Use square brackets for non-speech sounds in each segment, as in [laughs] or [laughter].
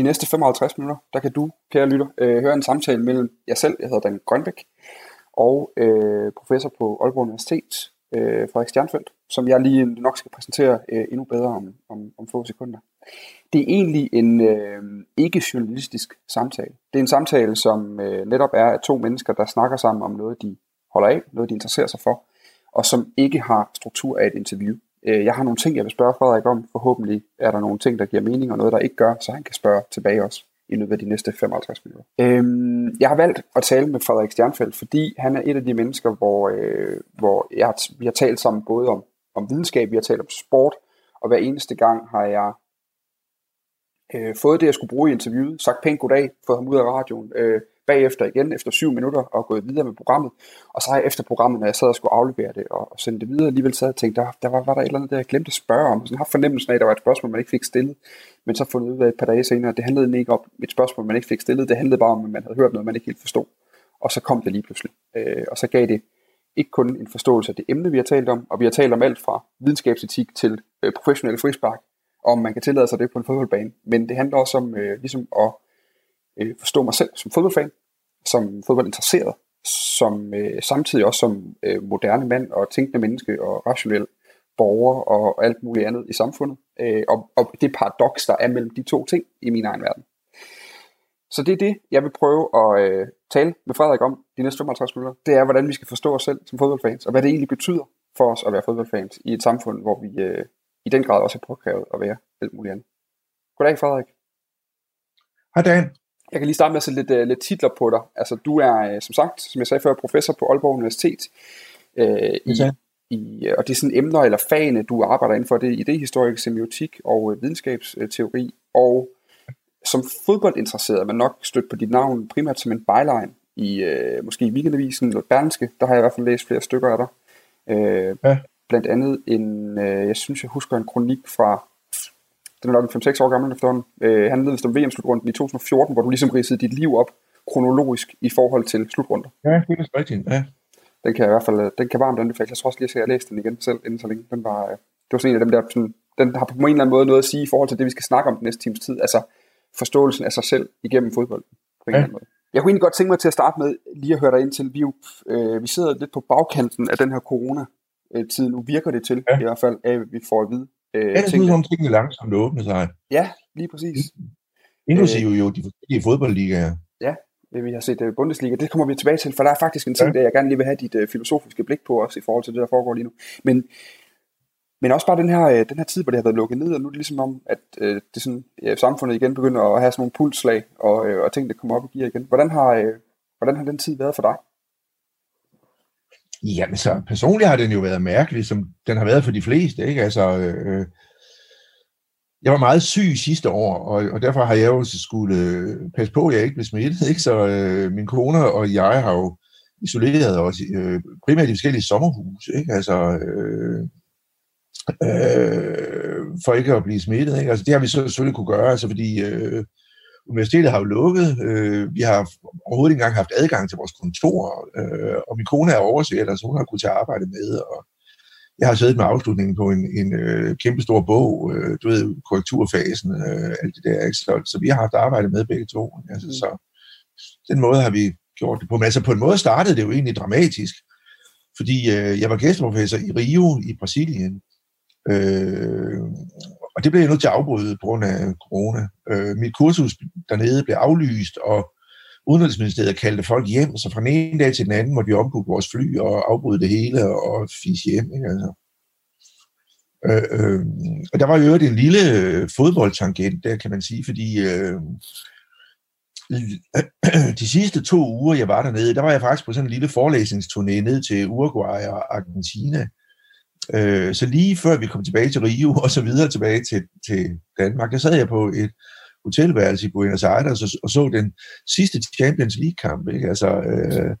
De næste 55 minutter, der kan du, kære lytter, øh, høre en samtale mellem jeg selv, jeg hedder Dan Grønbæk, og øh, professor på Aalborg Universitet, øh, Frederik Stjernfeldt, som jeg lige nok skal præsentere øh, endnu bedre om, om, om få sekunder. Det er egentlig en øh, ikke-journalistisk samtale. Det er en samtale, som øh, netop er af to mennesker, der snakker sammen om noget, de holder af, noget, de interesserer sig for, og som ikke har struktur af et interview. Øh, jeg har nogle ting, jeg vil spørge Frederik om. Forhåbentlig er der nogle ting, der giver mening, og noget, der ikke gør, så han kan spørge tilbage også i løbet af de næste 55 minutter. Øhm, jeg har valgt at tale med Frederik Stjernfeldt, fordi han er et af de mennesker, hvor, øh, hvor jeg har, vi har talt sammen både om, om videnskab, vi har talt om sport, og hver eneste gang har jeg øh, fået det, jeg skulle bruge i interviewet, sagt pænt goddag, fået ham ud af radioen, øh, bagefter igen efter syv minutter og gået videre med programmet. Og så har jeg efter programmet, når jeg sad og skulle aflevere det og, sende det videre, alligevel sad og tænkte, der, der var, var der et eller andet, der jeg glemte at spørge om. Så jeg har fornemmelsen af, at der var et spørgsmål, man ikke fik stillet. Men så fundet ud af et par dage senere, at det handlede ikke om et spørgsmål, man ikke fik stillet. Det handlede bare om, at man havde hørt noget, man ikke helt forstod. Og så kom det lige pludselig. Øh, og så gav det ikke kun en forståelse af det emne, vi har talt om, og vi har talt om alt fra videnskabsetik til øh, professionel frispark, om man kan tillade sig det på en fodboldbane. Men det handler også om øh, ligesom at øh, forstå mig selv som fodboldfan, som fodboldinteresseret, som øh, samtidig også som øh, moderne mand og tænkende menneske og rationel borger og alt muligt andet i samfundet. Øh, og, og det paradoks, der er mellem de to ting i min egen verden. Så det er det, jeg vil prøve at øh, tale med Frederik om de næste 55 minutter. Det er, hvordan vi skal forstå os selv som fodboldfans, og hvad det egentlig betyder for os at være fodboldfans i et samfund, hvor vi øh, i den grad også er påkrævet at være alt muligt andet. Goddag, Frederik. Hej, Dan. Jeg kan lige starte med at sætte lidt, uh, lidt titler på dig. Altså, du er, uh, som sagt, som jeg sagde før, professor på Aalborg Universitet. Uh, i, i, og det er sådan emner eller fagene, du arbejder inden for. Det er idehistorik, semiotik og uh, videnskabsteori. Og som fodboldinteresseret er man nok stødt på dit navn primært som en byline i uh, måske i Weekendavisen eller Berlingske. Der har jeg i hvert fald læst flere stykker af dig. Uh, ja. Blandt andet en, uh, jeg synes jeg husker en kronik fra den er nok 5-6 år gammel efterhånden. Øh, han om VM-slutrunden i 2014, hvor du ligesom ridsede dit liv op kronologisk i forhold til slutrunder. Ja, det er rigtigt, ja. Den kan jeg i hvert fald, den kan varmt anbefale. Jeg tror også lige, at jeg læste den igen selv, inden så længe. Den var, øh, det var sådan en af dem der, sådan, den har på en eller anden måde noget at sige i forhold til det, vi skal snakke om den næste times tid. Altså forståelsen af sig selv igennem fodbold. På en ja. eller anden måde. Jeg kunne egentlig godt tænke mig til at starte med lige at høre dig ind til, vi, øh, vi sidder lidt på bagkanten af den her corona-tid. Nu virker det til, ja. i hvert fald, at vi får at vide, Øh, ja, det er som tingene langsomt åbner sig. Ja, lige præcis. Inklusive øh, jo de forskellige fodboldligaer. Ja, vi har set Bundesliga. Det kommer vi tilbage til, for der er faktisk en ting, ja. der jeg gerne lige vil have dit uh, filosofiske blik på også i forhold til det, der foregår lige nu. Men, men også bare den her, uh, den her tid, hvor det har været lukket ned, og nu er det ligesom om, at uh, det sådan, ja, samfundet igen begynder at have sådan nogle pulsslag, og, uh, og ting, der kommer op i gear igen. Hvordan har, uh, hvordan har den tid været for dig? Jamen så personligt har den jo været mærkelig, som den har været for de fleste. Ikke? Altså, øh, øh, jeg var meget syg sidste år, og, og derfor har jeg jo skulle øh, passe på, at jeg ikke blev smittet. [laughs] Ikke? Så øh, min kone og jeg har jo isoleret os øh, primært i forskellige sommerhuse. Ikke? Altså, øh, øh, for ikke at blive smittet. Ikke? Altså, det har vi så selvfølgelig kunne gøre, altså, fordi øh, universitetet har jo lukket. Øh, vi har overhovedet ikke engang haft adgang til vores kontor, øh, og min kone er oversætter, så hun har kunnet tage arbejde med, og jeg har siddet med afslutningen på en, en øh, kæmpe stor bog, øh, du ved, korrekturfasen, øh, alt det der, ikke? Så, så vi har haft arbejde med begge to. Altså, mm. Så den måde har vi gjort det på. Men altså på en måde startede det jo egentlig dramatisk, fordi øh, jeg var gæsteprofessor i Rio i Brasilien, øh, og det blev jeg nødt til at afbryde på grund af corona. Øh, mit kursus dernede blev aflyst, og Udenrigsministeriet kaldte folk hjem, så fra den ene dag til den anden måtte vi ombooke vores fly og afbryde det hele og fise hjem. Ikke? Altså. Øh, øh, og der var jo en lille øh, fodboldtangent der, kan man sige, fordi øh, [clears throat] de sidste to uger, jeg var dernede, der var jeg faktisk på sådan en lille forelæsningsturné ned til Uruguay og Argentina. Øh, så lige før vi kom tilbage til Rio og så videre tilbage til, til Danmark, der sad jeg på et hotelværelse i Buenos Aires og, og så den sidste Champions League-kamp, ikke? altså øh,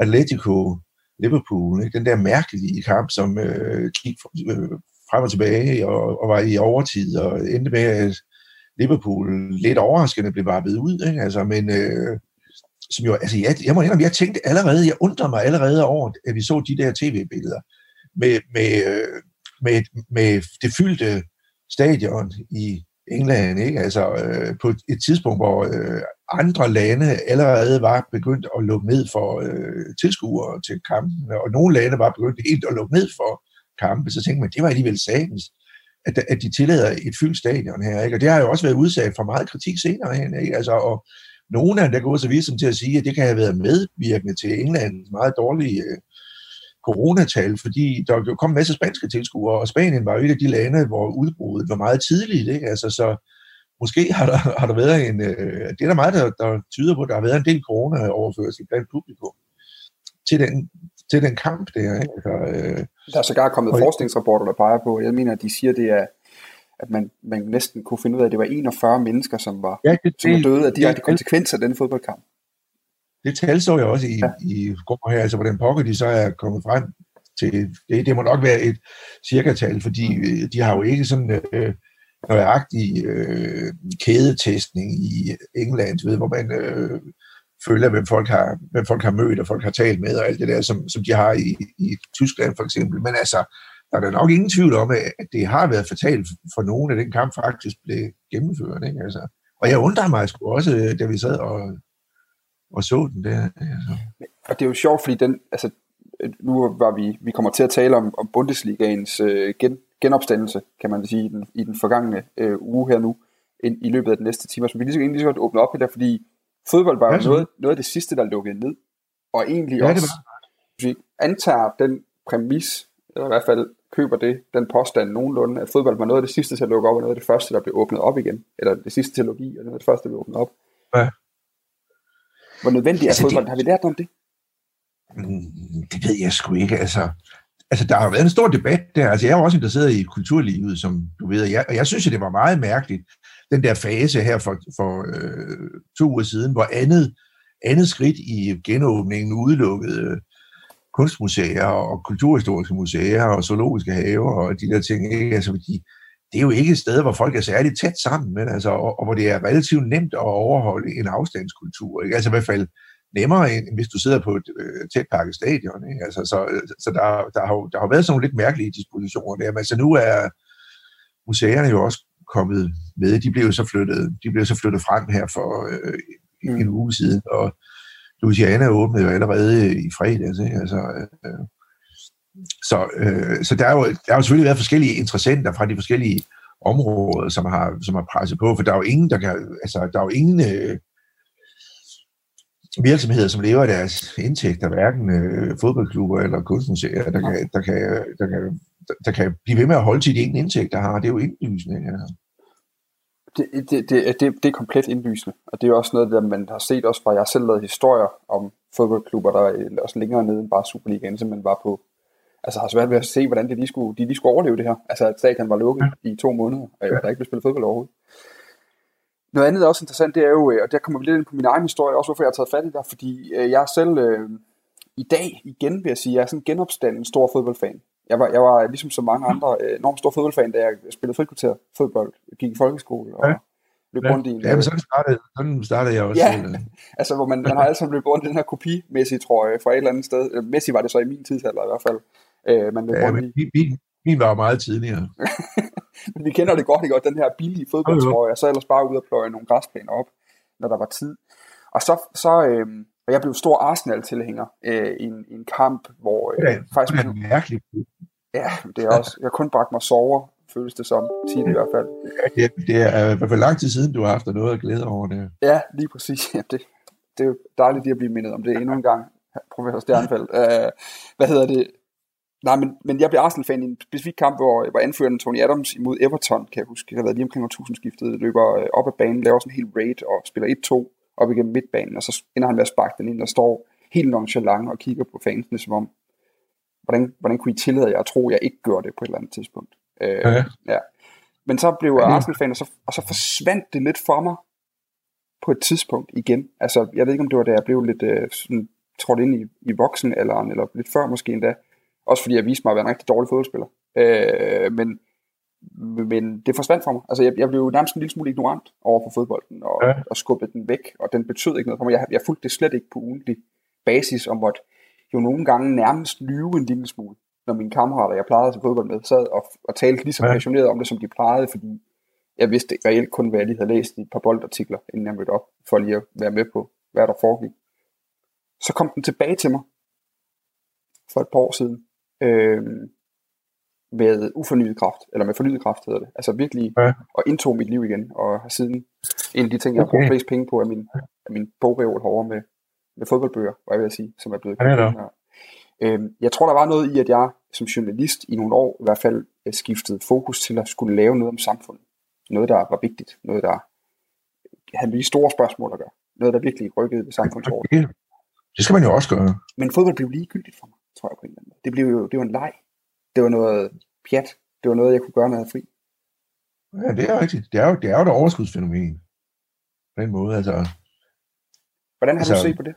Atletico Liverpool, ikke? den der mærkelige kamp, som øh, gik øh, frem og tilbage og, og var i overtid og endte med, at Liverpool lidt overraskende blev bare ud, ikke? Altså, men øh, som jo, altså, jeg, jeg må indrømme, jeg tænkte allerede, jeg undrer mig allerede over, at vi så de der tv-billeder med, med, øh, med, med det fyldte stadion i England, ikke? Altså øh, på et tidspunkt, hvor øh, andre lande allerede var begyndt at lukke ned for øh, tilskuere til kampen, og nogle lande var begyndt helt at lukke ned for kampe, så tænkte man, det var alligevel sagens, at, at de tillader et fyldt stadion her, ikke? Og det har jo også været udsat for meget kritik senere hen, ikke? Altså, og nogle af dem, der går så vidt som til at sige, at det kan have været medvirkende til Englands meget dårlige øh, coronatal, fordi der kom en masse spanske tilskuere, og Spanien var jo et af de lande, hvor udbruddet var meget tidligt. Ikke? Altså, så måske har der, har der været en... Øh, det er der meget, der, der tyder på, at der har været en del corona-overførsel blandt publikum til den, til den kamp der. Ikke? Altså, øh, der er sågar kommet og, forskningsrapporter, der peger på, jeg mener, at de siger, det er, at man, man næsten kunne finde ud af, at det var 41 mennesker, som var, ja, det, som var døde af direkte konsekvenser af den fodboldkamp det tal så jeg også i, ja. i går her, altså hvordan pokker de så er kommet frem til, det, det må nok være et cirka-tal, fordi øh, de har jo ikke sådan øh, nøjagtig øh, kædetestning i England, ved, hvor man øh, følger, hvem folk, har, hvem folk har mødt, og folk har talt med, og alt det der, som, som de har i, i Tyskland for eksempel. Men altså, der er der nok ingen tvivl om, at det har været fatalt for nogen, at den kamp faktisk blev gennemført. Ikke? Altså, og jeg undrer mig sgu også, da vi sad og og så den der. Altså. Og det er jo sjovt, fordi den, altså, nu var vi, vi kommer til at tale om, om Bundesligaens øh, gen, genopstandelse, kan man sige, i den, i den forgangne øh, uge her nu, ind, i løbet af den næste time. Så vi lige så, lige så godt åbne op her, fordi fodbold var jo noget, noget af det sidste, der lukkede ned. Og egentlig ja, også, hvis vi antager den præmis, eller i hvert fald køber det, den påstand nogenlunde, at fodbold var noget af det sidste til at lukke op, og noget af det første, der blev åbnet op igen. Eller det sidste til at lukke i, og noget af det første, der blev åbnet op. Ja. Hvor nødvendigt altså, er fodbold? Det, har vi lært om det? Mm, det ved jeg sgu ikke. Altså, altså, der har været en stor debat der. Altså, jeg er også interesseret i kulturlivet, som du ved. Og jeg, og jeg synes, at det var meget mærkeligt, den der fase her for, for øh, to uger siden, hvor andet, andet skridt i genåbningen udelukkede øh, kunstmuseer og kulturhistoriske museer og zoologiske haver og de der ting. Ikke? Altså, fordi det er jo ikke et sted, hvor folk er særligt tæt sammen, men altså, og, og hvor det er relativt nemt at overholde en afstandskultur. Ikke? Altså i hvert fald nemmere, end hvis du sidder på et øh, tæt pakket stadion. Ikke? Altså, så så der, der, har, der har været sådan nogle lidt mærkelige dispositioner der, men altså nu er museerne jo også kommet med. De blev så flyttet, de blev så flyttet frem her for øh, en mm. uge siden, og Louisiana åbnede jo allerede i fredags. Ikke? Altså, øh, så, øh, så der, er jo, der har jo selvfølgelig været forskellige interessenter fra de forskellige områder, som har, som har presset på, for der er jo ingen, der kan, altså, der er jo ingen øh, virksomheder, som lever af deres indtægter, hverken øh, fodboldklubber eller kunstmuseer, der kan, der, kan, der, kan, der kan blive ved med at holde til de ene indtægter har. Det er jo indlysende. Ja. Det, det, det, det, det er komplet indlysende, og det er også noget, der man har set også fra, jeg har selv lavet historier om fodboldklubber, der er også længere nede end bare Superligaen, som man var på altså har svært ved at se, hvordan de lige skulle, de lige skulle overleve det her. Altså at stadion var lukket ja. i to måneder, og ja. der ikke blev spillet fodbold overhovedet. Noget andet, der er også interessant, det er jo, øh, og der kommer vi lidt ind på min egen historie, også hvorfor jeg har taget fat i der, fordi øh, jeg selv øh, i dag igen, vil jeg sige, jeg er sådan genopstanden stor fodboldfan. Jeg var, jeg var ligesom så mange andre øh, enormt stor fodboldfan, da jeg spillede frikvarter fodbold, gik i folkeskole og ja. løb rundt i en... Ja, men sådan startede, sådan startede jeg også. Ja, [laughs] altså hvor man, man har altid løbet rundt i den her kopimæssige trøje fra et eller andet sted. Messi var det så i min tidsalder i hvert fald. Øh, man ja, men min, min, min var meget tidligere. [laughs] men vi kender det godt, ikke? Og den her billige fodboldtrøje, og så ellers bare ud og pløje nogle græsplæner op, når der var tid. Og så, så øh, og jeg blev stor Arsenal-tilhænger øh, i, en, i en kamp, hvor øh, ja, faktisk... Det er mærkeligt. Ja, det er også... Jeg kun bragt mig sover, føles det som, tit i hvert fald. Ja, det, er i hvert fald lang tid siden, du har haft noget at glæde over det. Ja, lige præcis. [laughs] Ja, det, det er jo dejligt at blive mindet om det endnu en gang, professor Sternfeldt. Uh, hvad hedder det? Nej, men, men jeg blev Arsenal-fan i en specifik kamp, hvor, hvor anføreren Tony Adams imod Everton, kan jeg huske, jeg har været lige omkring 1000 skiftet, løber øh, op ad banen, laver sådan en helt raid og spiller 1-2 op igennem midtbanen, og så ender han med at sparke den ind, der står helt nonchalant og kigger på fansene, som om, hvordan, hvordan kunne I tillade jer at tro, at jeg ikke gør det på et eller andet tidspunkt? Øh, ja. ja. Men så blev jeg Arsenal-fan, og så, og så forsvandt det lidt for mig på et tidspunkt igen. Altså, jeg ved ikke, om det var da jeg blev lidt øh, sådan, trådt ind i, i voksenalderen, eller lidt før måske endda, også fordi jeg viste mig at være en rigtig dårlig fodboldspiller. Øh, men, men det forsvandt for mig. Altså, jeg, jeg blev nærmest en lille smule ignorant over for fodbolden, og, ja. og skubbede den væk, og den betød ikke noget for mig. Jeg, jeg fulgte det slet ikke på ugentlig basis, om at jo nogle gange nærmest lyve en lille smule, når mine kammerater, jeg plejede til fodbold med, sad og, og talte lige så passioneret om det, som de plejede, fordi jeg vidste reelt kun, hvad jeg lige havde læst i et par boldartikler, inden jeg mødte op, for lige at være med på, hvad der foregik. Så kom den tilbage til mig for et par år siden, øh, med ufornyet kraft, eller med fornyet kraft hedder det. Altså virkelig, ja. og indtog mit liv igen, og har siden en af de ting, jeg okay. har brugt flest penge på, er min, er min bogreol herovre med, med fodboldbøger, hvad jeg vil sige, som er blevet ja. Øhm, jeg tror, der var noget i, at jeg som journalist i nogle år i hvert fald øh, skiftede fokus til at skulle lave noget om samfundet. Noget, der var vigtigt. Noget, der havde med de store spørgsmål at gøre. Noget, der virkelig rykkede ved samfundsordenen. Det skal man jo også gøre. Men fodbold blev ligegyldigt for mig, tror jeg på en eller anden. Det blev jo det var en leg. Det var noget pjat. Det var noget, jeg kunne gøre, når jeg fri. Ja, det er rigtigt. Det er jo, det er jo et overskudsfænomen. På den måde, altså. Hvordan har altså, du set på det?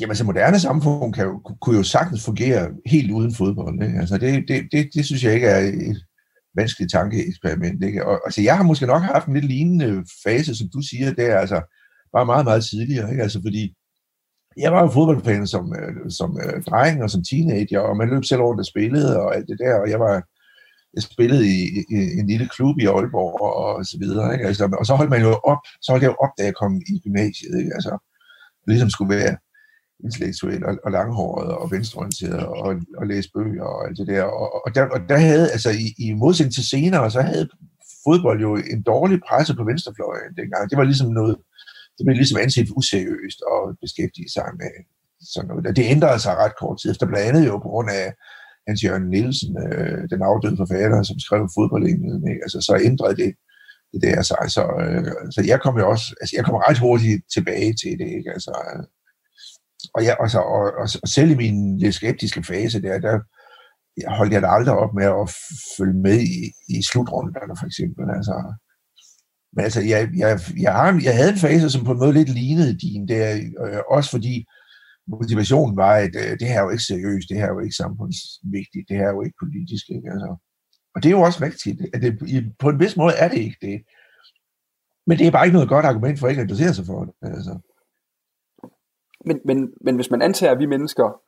Jamen, så moderne samfund kan jo, kunne jo sagtens fungere helt uden fodbold. Ikke? Altså, det, det, det, det synes jeg ikke er et vanskeligt tankeeksperiment. Ikke? Og, altså, jeg har måske nok haft en lidt lignende fase, som du siger, det er altså bare meget, meget tidligere. Ikke? Altså, fordi jeg var jo fodboldfan som, øh, som øh, dreng og som teenager, og man løb selv over og spillede og alt det der, og jeg var jeg spillede i, i, en lille klub i Aalborg og, og så videre. Ikke? Altså, og så holdt man jo op, så holdt jeg jo op, da jeg kom i gymnasiet. Ikke? Altså, ligesom skulle være intellektuel og, og langhåret og venstreorienteret og, og læse bøger og alt det der. Og, og, der, og der havde, altså i, i modsætning til senere, så havde fodbold jo en dårlig presse på venstrefløjen dengang. Det var ligesom noget, Ligesom det blev ligesom anset useriøst og beskæftige sig med sådan noget. Det ændrede sig ret kort tid efter, blandt andet jo på grund af Hans Jørgen Nielsen, øh, den afdøde forfatter, som skrev fodboldenglen. Ikke? Altså, så ændrede det, det der sig. Så, øh, så jeg kom jo også, altså jeg kom ret hurtigt tilbage til det. Ikke? Altså, øh, og, jeg, altså, og, og, og selv i min lidt skeptiske fase der, der jeg holdt jeg da aldrig op med at følge med i, i slutrunderne, for eksempel. Altså, men altså, jeg, jeg, jeg, har, jeg havde en fase, som på en måde lidt lignede din, der, øh, også fordi motivationen var, at øh, det her er jo ikke seriøst, det her er jo ikke samfundsvigtigt, det her er jo ikke politisk. Ikke? Altså, og det er jo også rigtigt, at det, på en vis måde er det ikke det. Men det er bare ikke noget godt argument for ikke at interessere sig for det. Altså. Men, men, men hvis man antager, at vi mennesker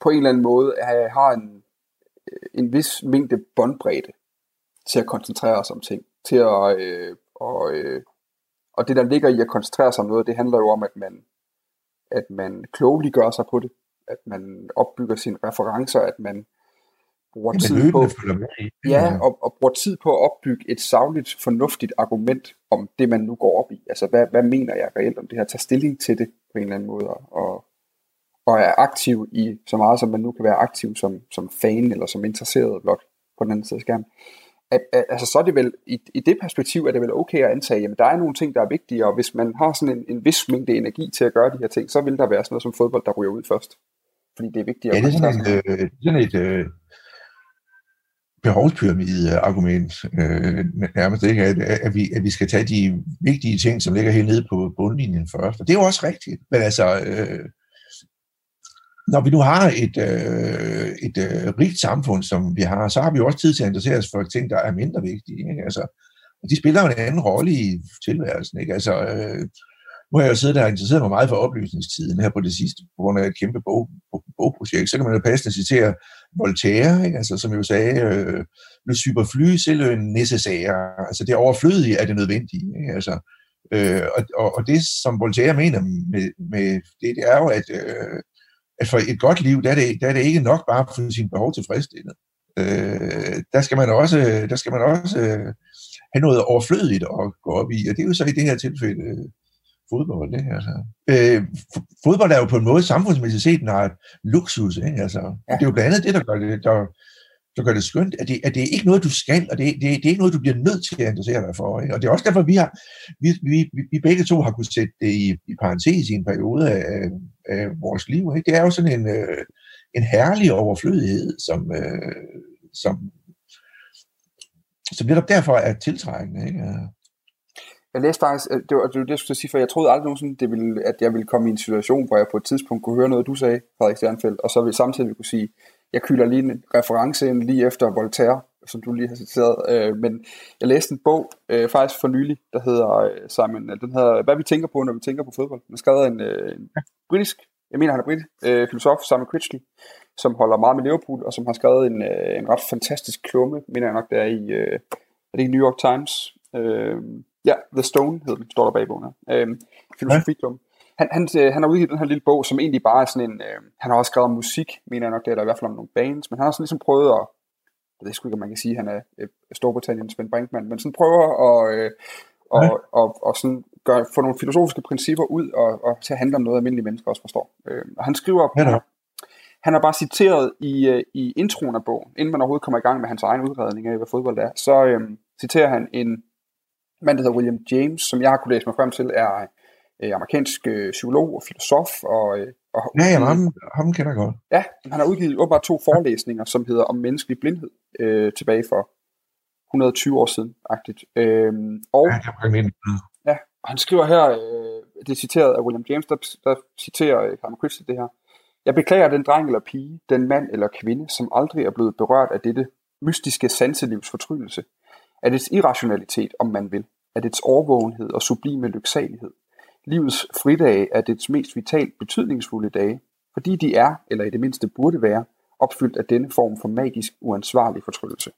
på en eller anden måde har en, øh, en vis mængde båndbredde til at koncentrere os om ting, til at, øh, og, øh, og det der ligger i at koncentrere sig om noget, det handler jo om, at man, at man klogelig gør sig på det, at man opbygger sine referencer, at man bruger ja, tid på, ja, og, og bruger tid på at opbygge et savligt, fornuftigt argument om det, man nu går op i. Altså, hvad, hvad mener jeg reelt om det her? Tag stilling til det på en eller anden måde, og, og er aktiv i så meget, som man nu kan være aktiv som, som fan, eller som interesseret blot på den anden side af skærmen. At, at, altså, så er det vel, i, i det perspektiv er det vel okay at antage, at der er nogle ting, der er vigtige, og hvis man har sådan en, en vis mængde energi til at gøre de her ting, så vil der være sådan noget som fodbold, der ryger ud først. Fordi det er vigtigt at Ja, det er sådan et, øh, sådan et øh, behovspyramide-argument øh, nærmest, ikke? At, at, vi, at vi skal tage de vigtige ting, som ligger helt nede på bundlinjen først. Og det er jo også rigtigt. Men altså, øh, når vi nu har et, øh, et øh, rigt samfund, som vi har, så har vi jo også tid til at interessere os for ting, der er mindre vigtige. Ikke? Altså, og de spiller jo en anden rolle i tilværelsen. Ikke? Altså, øh, nu har jeg jo siddet der og interesseret mig meget for oplysningstiden her på det sidste, på grund af et kæmpe bog, bogprojekt. Så kan man jo passende citere Voltaire, ikke? Altså, som jo sagde, øh, le superfly, c'est le nécessaire. Altså det overflødige er det nødvendige. Ikke? Altså, øh, og, og, og det, som Voltaire mener med, med det, det er jo, at, øh, at for et godt liv, der er, det, der er det ikke nok bare at få sine behov tilfredsstillet. Øh, der skal man også, der skal man også øh, have noget overflødigt at gå op i, og det er jo så i det her tilfælde øh, fodbold. Ikke? Altså, øh, fodbold er jo på en måde samfundsmæssigt set en art luksus. Ikke? Altså, ja. Det er jo blandt andet det, der gør det, der, der gør det skønt, at det, at det er ikke noget, du skal, og det, det, det er ikke noget, du bliver nødt til at interessere dig for. Ikke? Og det er også derfor, vi har, vi, vi, vi begge to har kunnet sætte det i, i parentes i en periode af, af vores liv. Ikke? Det er jo sådan en, øh, en herlig overflødighed, som, øh, som, som netop derfor er tiltrækkende. Ikke? Øh. Jeg læste faktisk, øh, det var det, var det jeg skulle sige, for jeg troede aldrig nogensinde, det ville, at jeg ville komme i en situation, hvor jeg på et tidspunkt kunne høre noget, du sagde, Frederik Sternfeldt, og så vil samtidig kunne sige, jeg kylder lige en reference ind lige efter Voltaire, som du lige har citeret, øh, men jeg læste en bog øh, faktisk for nylig, der hedder øh, Simon, den hedder Hvad vi tænker på, når vi tænker på fodbold. Den er skrevet af en, øh, en britisk, jeg mener han er britisk, øh, filosof, Simon Critchley, som holder meget med Liverpool, og som har skrevet en, øh, en ret fantastisk klumme, mener jeg nok, der er i, øh, det ikke New York Times? Øh, ja, The Stone hedder den, står der bag bogen her. Øh, Filosofiklum. Han, han, øh, han har udgivet den her lille bog, som egentlig bare er sådan en, øh, han har også skrevet om musik, mener jeg nok, det er der i hvert fald om nogle bands, men han har sådan ligesom prøvet at, jeg ved sgu ikke, om man kan sige, at han er øh, Storbritanniens Ben Brinkman, men sådan prøver at, øh, og, ja. og, og, og sådan gør, få nogle filosofiske principper ud og, og til at handle om noget, almindelige mennesker også forstår. Øh, og han skriver, ja, han har bare citeret i, øh, i introen af bogen, inden man overhovedet kommer i gang med hans egen udredning af, hvad fodbold er, så øh, citerer han en mand, der hedder William James, som jeg har kunnet læse mig frem til, er øh, amerikansk øh, psykolog og filosof. Og, øh, og, ja, ja, ham, ham kender jeg godt. Ja, han har udgivet åbenbart to forelæsninger, som hedder Om menneskelig blindhed, øh, tilbage for 120 år siden. Agtigt. Øh, og, ja, kan ja, og han skriver her, øh, det er citeret af William James, der, der citerer øh, Carmen Christie det her. Jeg beklager den dreng eller pige, den mand eller kvinde, som aldrig er blevet berørt af dette mystiske sanselivs fortryllelse, af dets irrationalitet, om man vil, af dets overvågenhed og sublime lyksalighed. Livets fridage er dets mest vitalt betydningsfulde dage, fordi de er, eller i det mindste burde være, opfyldt af denne form for magisk uansvarlig fortryllelse.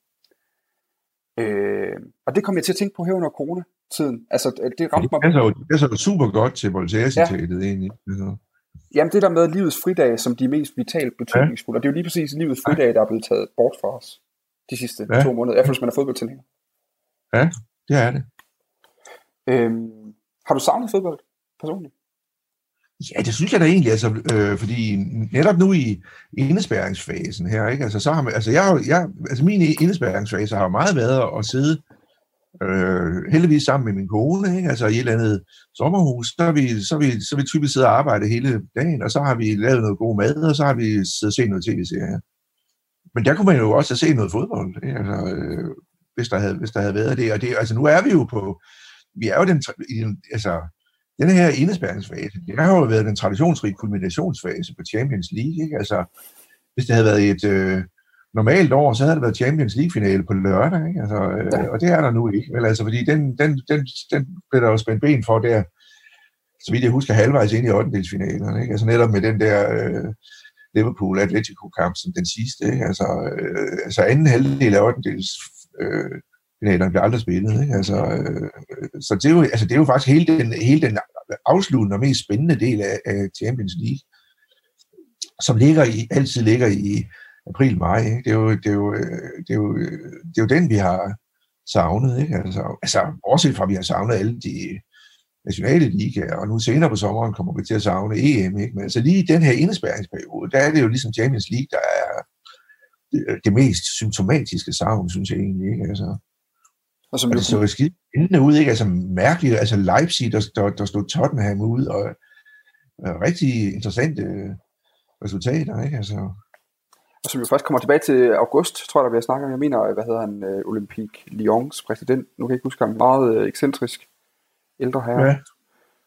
Øh, og det kom jeg til at tænke på her under corona-tiden. Altså, det ramte mig... Det er, så, det er så super godt til Voltaire-citatet, ja. egentlig. Altså. Jamen det der med livets fridage som de mest vitalt betydningsfulde, ja. og det er jo lige præcis livets fridage, der er blevet taget bort fra os de sidste ja. to måneder, i hvert fald hvis man er fodboldtilhænger. Ja, det er det. Øhm, har du savnet fodbold personligt? Ja, det synes jeg da egentlig, altså, øh, fordi netop nu i indespæringsfasen her, ikke? Altså, så har man, altså, jeg, jeg, altså min indespæringsfase har jo meget været at sidde øh, heldigvis sammen med min kone, ikke? altså i et eller andet sommerhus, så har vi, så vi, så vi typisk siddet og arbejdet hele dagen, og så har vi lavet noget god mad, og så har vi siddet og set noget tv-serie. Men der kunne man jo også have set noget fodbold, ikke? Altså, øh, hvis, der havde, hvis der havde været det. Og det, altså nu er vi jo på, vi er jo den, i den altså, den her indespærringsfase, det har jo været den traditionsrige kulminationsfase på Champions League, ikke? Altså, hvis det havde været et, øh, normalt år, så havde det været Champions League-finale på lørdag, ikke? Altså, øh, ja. og det er der nu ikke, vel? Altså, fordi den, den, den, den blev der jo spændt ben for der, så vidt jeg husker, halvvejs ind i 8. ikke? Altså netop med den der øh, Liverpool-Atletico-kamp som den sidste, ikke? Altså, øh, altså anden halvdel af 8. øh, finalerne bliver aldrig spillet, ikke? Altså, øh, så det er, jo, altså, det er jo faktisk hele den, hele den afsluttende og mest spændende del af, af Champions League, som ligger i, altid ligger i, april-maj. Ikke? Det, er jo, det, er jo, øh, det, er jo, øh, det er jo den, vi har savnet. Ikke? Altså, altså, bortset fra, vi har savnet alle de nationale ligaer, og nu senere på sommeren kommer vi til at savne EM. Ikke? Men altså lige i den her indespærringsperiode, der er det jo ligesom Champions League, der er det mest symptomatiske savn, synes jeg egentlig. Ikke? Altså, og som og det så skidt endende ud, ikke? Altså mærkeligt, altså Leipzig, der, der, der stod Tottenham ud, og, og rigtig interessante resultater, ikke? Altså, og som jo først kommer tilbage til august, tror jeg, der bliver snakket om. Jeg mener, hvad hedder han, uh, Olympique Lyons præsident, nu kan jeg ikke huske ham, meget uh, ekscentrisk ældre herre. Ja.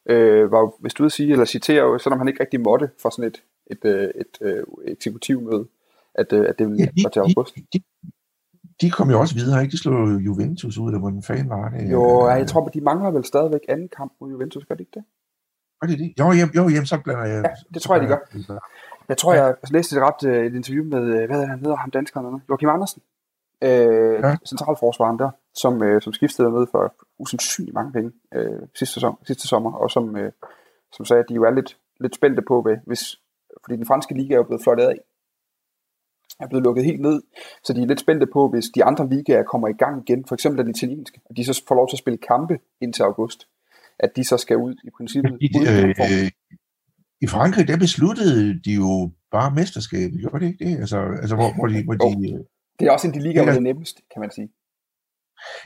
Øh, var, hvis du vil sige, eller citere, selvom han ikke rigtig måtte for sådan et, et, et, et, et eksekutivmøde, at, at det ja, de, var til august. De, de, de kom jo også videre, ikke? De slog Juventus ud, eller hvordan fanden var det? Jo, jeg tror, de mangler vel stadigvæk anden kamp mod Juventus, gør de ikke det? Gør de det? Jo, jo, jo, jamen, så blander jeg... Ja, det tror jeg, de gør. Jeg tror, jeg læste et ret øh, et interview med, øh, hvad han hedder, ham danskeren, Joachim Andersen, øh, ja. centralforsvaren der, som, øh, som skiftede med for usandsynligt mange penge øh, sidste, sommer, sidste sommer, og som, øh, som sagde, at de jo er lidt, lidt spændte på, ved, hvis, fordi den franske liga er jo blevet flottet af, er blevet lukket helt ned, så de er lidt spændte på, hvis de andre ligaer kommer i gang igen, for eksempel den italienske, og de så får lov til at spille kampe indtil august, at de så skal ud i princippet. De, øh, i Frankrig, der besluttede de jo bare mesterskabet, gjorde det ikke det? Altså, altså hvor, hvor de... Hvor de oh, det er også en de ligaer, hvor det er nemmest, kan man sige.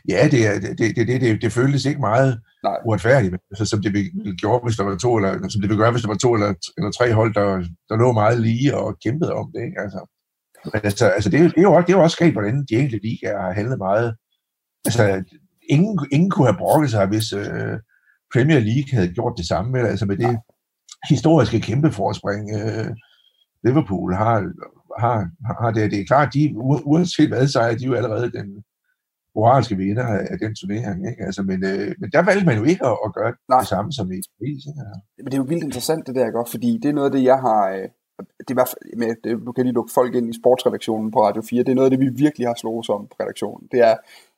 Ja, det, er, det, det, det, det, det føltes ikke meget Nej. uretfærdigt, altså, som det ville gjorde, hvis der var to, eller som det ville gøre, hvis der var to eller, eller tre hold, der, der lå meget lige og kæmpede om det. Ikke? Altså, altså, altså det, det, er jo, det er jo også sket, hvordan de enkelte ligaer har handlet meget. Altså, ingen, ingen kunne have brokket sig, hvis uh, Premier League havde gjort det samme, altså med det, historiske kæmpe forspring, øh, Liverpool har, har, har det. Det er klart, de, uanset hvad, så er de jo allerede den moralske vinder af den turnering. Ikke? Altså, men, øh, men der valgte man jo ikke at, at gøre Nej. det samme som i Paris. Ikke? Men det er jo vildt interessant det der, godt, fordi det er noget af det, jeg har... Øh, det er i hvert fald, med, det, du kan lige lukke folk ind i sportsredaktionen på Radio 4, det er noget af det, vi virkelig har slået som på redaktionen. Det er,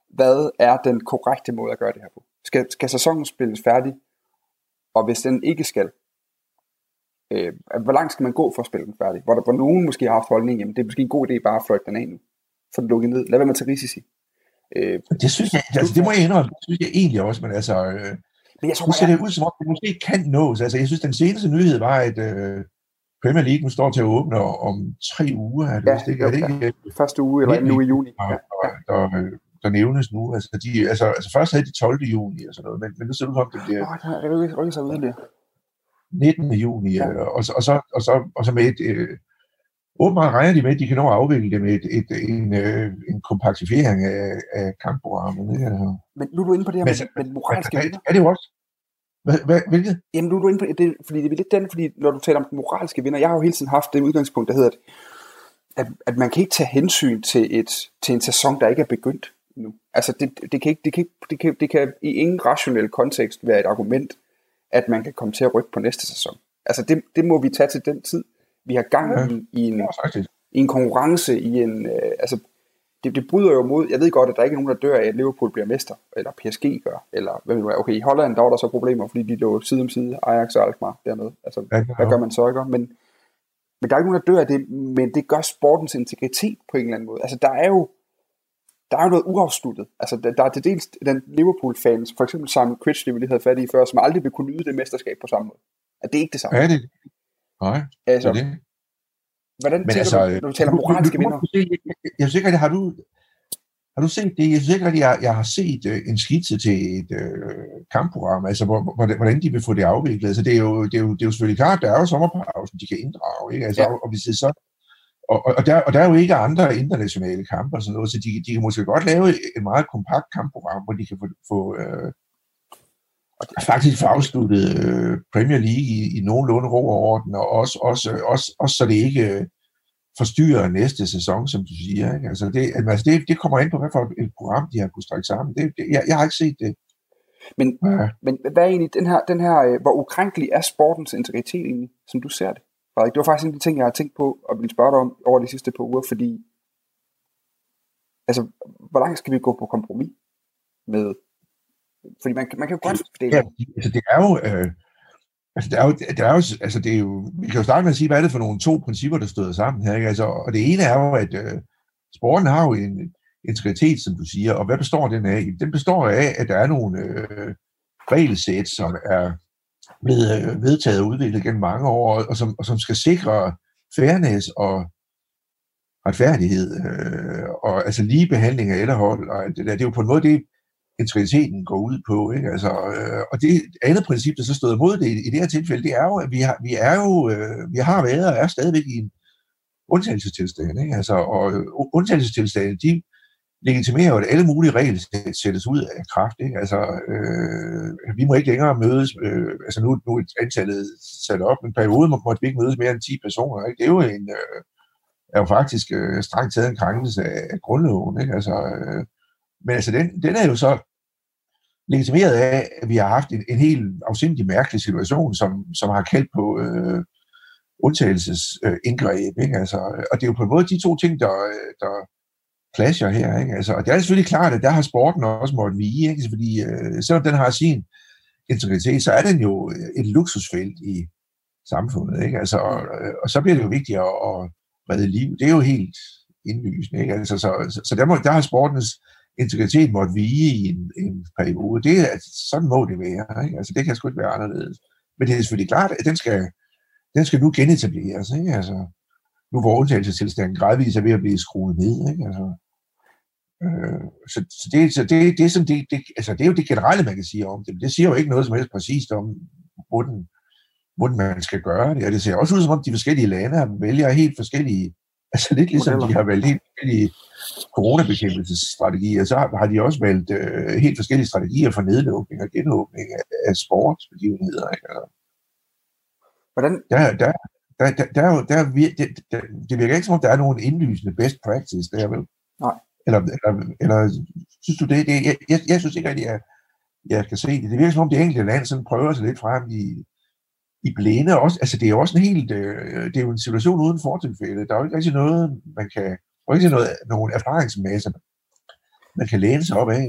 hvad er den korrekte måde at gøre det her på? Skal, skal sæsonen spilles færdig? Og hvis den ikke skal, øh, hvor langt skal man gå for at spille den færdig? Hvor, der, hvor nogen måske har haft holdning, jamen det er måske en god idé bare at fløjte den af nu. Få den lukket ned. Lad være med at tage risici. Øh, det synes jeg, altså, det må jeg indrømme, det synes jeg egentlig også, men altså, øh, men jeg tror, nu ser det ud som om, det måske kan nås. Altså, jeg synes, den seneste nyhed var, at øh, Premier League står til at åbne om tre uger. Er det, ja, ikke? Er det ikke? Ja. Første uge, eller anden uge i juni. Ja. Der, der, der, nævnes nu. Altså, de, altså, altså, først havde de 12. juni og sådan noget, men, men nu ser det ud som, det bliver... Åh, oh, det rykker, sig yderligere. 19. juni, ja. og, og, så, og, så, og, så, og så med et, øh, åbenbart regner de med, at de kan nå at afvikle det med et, et, en, øh, en kompaktifiering af, af kampprogrammet. Altså. Men nu er du inde på det her med, med, med moralske hvad, vinder. Er det jo også? Hvilket? Jamen nu er du inde på det, fordi det er lidt den, fordi når du taler om den moralske vinder, jeg har jo hele tiden haft det udgangspunkt, der hedder, at, at man kan ikke tage hensyn til, et, til en sæson, der ikke er begyndt nu. Altså det, det, kan ikke, det, kan ikke, det, kan, det kan i ingen rationel kontekst være et argument, at man kan komme til at rykke på næste sæson. Altså det, det må vi tage til den tid. Vi har gang ja. i, i, en, i en konkurrence, i en, øh, altså det, det bryder jo mod, jeg ved godt, at der ikke er nogen, der dør af, at Liverpool bliver mester, eller PSG gør, eller hvad vil okay, i Holland, der var der så problemer, fordi de lå side om side, Ajax og Alkmaar dernede, altså, ja, hvad gør man så, ikke? Men, men der er ikke nogen, der dør af det, men det gør sportens integritet på en eller anden måde. Altså, der er jo, der er jo noget uafsluttet. Altså, der, der er til dels den Liverpool-fans, for eksempel Simon Critchley, vi lige havde fat i før, som aldrig vil kunne nyde det mesterskab på samme måde. At det er ikke det samme. Ja, det, Nej, altså, det er det. Hvordan Men altså, du, når du taler moralske vinder? Jeg synes ikke, har du, har du set det? Jeg synes ikke, at jeg, jeg har set uh, en skitse til et uh, kampprogram, altså hvor, hvordan de vil få det afviklet. Altså, det, er jo, det, er jo, det er jo selvfølgelig klart, der er jo sommerpausen, de kan inddrage, ikke? Altså, ja. og, og hvis det så og, og, der, og der er jo ikke andre internationale kampe og sådan noget, så de, de kan måske godt lave et meget kompakt kampprogram, hvor de kan få, få øh, faktisk få afsluttet øh, Premier League i, i nogenlunde ro og orden, og også, også, også, også så det ikke øh, forstyrrer næste sæson, som du siger. Ikke? Altså det, altså det, det kommer ind på, hvad for et program de har kunnet strække sammen. Det, det, jeg, jeg har ikke set det. Men, ja. men hvad er egentlig den her, den her, øh, hvor ukrænkelig er sportens integritet egentlig, som du ser det? Frederik? Det var faktisk en af de ting, jeg har tænkt på og ville spørge dig om over de sidste par uger, fordi altså, hvor langt skal vi gå på kompromis med fordi man, man kan jo godt det. Ja, altså det er jo, øh, altså det er jo, det er jo, altså det er jo, vi kan jo starte med at sige, hvad er det for nogle to principper, der støder sammen her, ikke? Altså, og det ene er jo, at øh, sporten har jo en integritet, som du siger, og hvad består den af? Den består af, at der er nogle øh, regelsæt, som er blevet øh, vedtaget og udviklet gennem mange år, og som, og som skal sikre fairness og retfærdighed, øh, og altså lige behandling af ellerhold, og det, der, det er jo på en måde det, integriteten går ud på. Ikke? Altså, øh, og det andet princip, der så stod imod det i, i det her tilfælde, det er jo, at vi har, vi er jo, øh, vi har været og er stadigvæk i en undtagelsestilstand. Ikke? Altså, og øh, undtagelsestilstanden, de legitimerer jo, at alle mulige regler sættes ud af kraft. Ikke? Altså, øh, vi må ikke længere mødes, øh, altså nu, nu er antallet sat op, men periode måtte vi ikke mødes mere end 10 personer. Ikke? Det er jo en, øh, er jo faktisk øh, strengt taget en krænkelse af, af grundloven. Ikke? Altså, øh, men altså, den, den er jo så legitimeret af, at vi har haft en, en helt afsindig mærkelig situation, som, som har kaldt på øh, undtagelsesindgreb. Øh, ikke? Altså, og det er jo på en måde de to ting, der, der clasher her. Ikke? Altså, og det er selvfølgelig klart, at der har sporten også måttet vige, ikke? Altså, fordi øh, selvom den har sin integritet, så er den jo øh, et luksusfelt i samfundet. Ikke? Altså, og, og så bliver det jo vigtigt at, at redde liv. Det er jo helt indlysende. Ikke? Altså, så, så, så der, må, der har sportens integritet måtte vige i en, en periode. Det, er, altså, sådan må det være. Ikke? Altså, det kan sgu ikke være anderledes. Men det er selvfølgelig klart, at den skal, den skal nu genetableres. Ikke? Altså, nu hvor undtagelsestilstanden gradvist er ved at blive skruet ned. Ikke? Altså, øh, så, så, det, så det, det, er det, det, altså, det er jo det generelle, man kan sige om det. Men det siger jo ikke noget som helst præcist om, hvordan, hvordan man skal gøre det. Og det ser også ud som om, de forskellige lande vælger helt forskellige Altså lidt ligesom de har valgt helt forskellige coronabekæmpelsesstrategier, så har de også valgt øh, helt forskellige strategier for nedlukning og genåbning af, af sportsbegivenheder. Ikke? Altså, Hvordan? Der, der, der, der, der, der, der, det, der, det virker ikke som om, der er nogen indlysende best practice der, vel? Nej. Eller, eller, eller synes du det? det jeg, jeg, jeg synes ikke, at jeg, jeg kan se det. Det virker som om, det enkelte land sådan prøver sig lidt frem i, i blinde også. Altså, det er jo også en helt, øh, det er jo en situation uden fortilfælde. Der er jo ikke rigtig noget, man kan, der er ikke noget, nogen erfaringsmasse, man kan læne sig op af.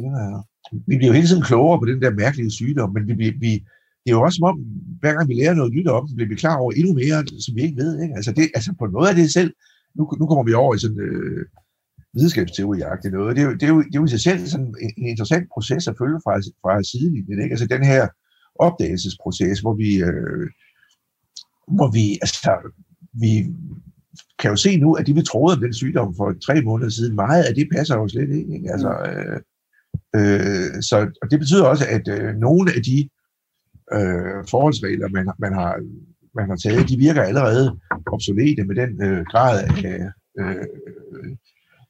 Vi bliver jo hele tiden klogere på den der mærkelige sygdom, men vi, vi, vi, det er jo også som om, hver gang vi lærer noget nyt om, bliver vi klar over endnu mere, som vi ikke ved. Ikke? Altså, det, altså på noget af det selv, nu, nu kommer vi over i sådan øh, videnskabsteori-agtigt noget. Det er, jo, det, er jo, det er jo i sig selv sådan en, en interessant proces at følge fra, fra sidelinjen. Ikke? Altså den her opdagelsesproces, hvor vi, øh, hvor vi, altså, vi kan jo se nu, at de vi troede om den sygdom for tre måneder siden, meget af det passer jo slet ikke. ikke? Altså, øh, øh, så, og det betyder også, at øh, nogle af de øh, forholdsregler, man, man, har, man har taget, de virker allerede obsolete med den øh, grad af øh,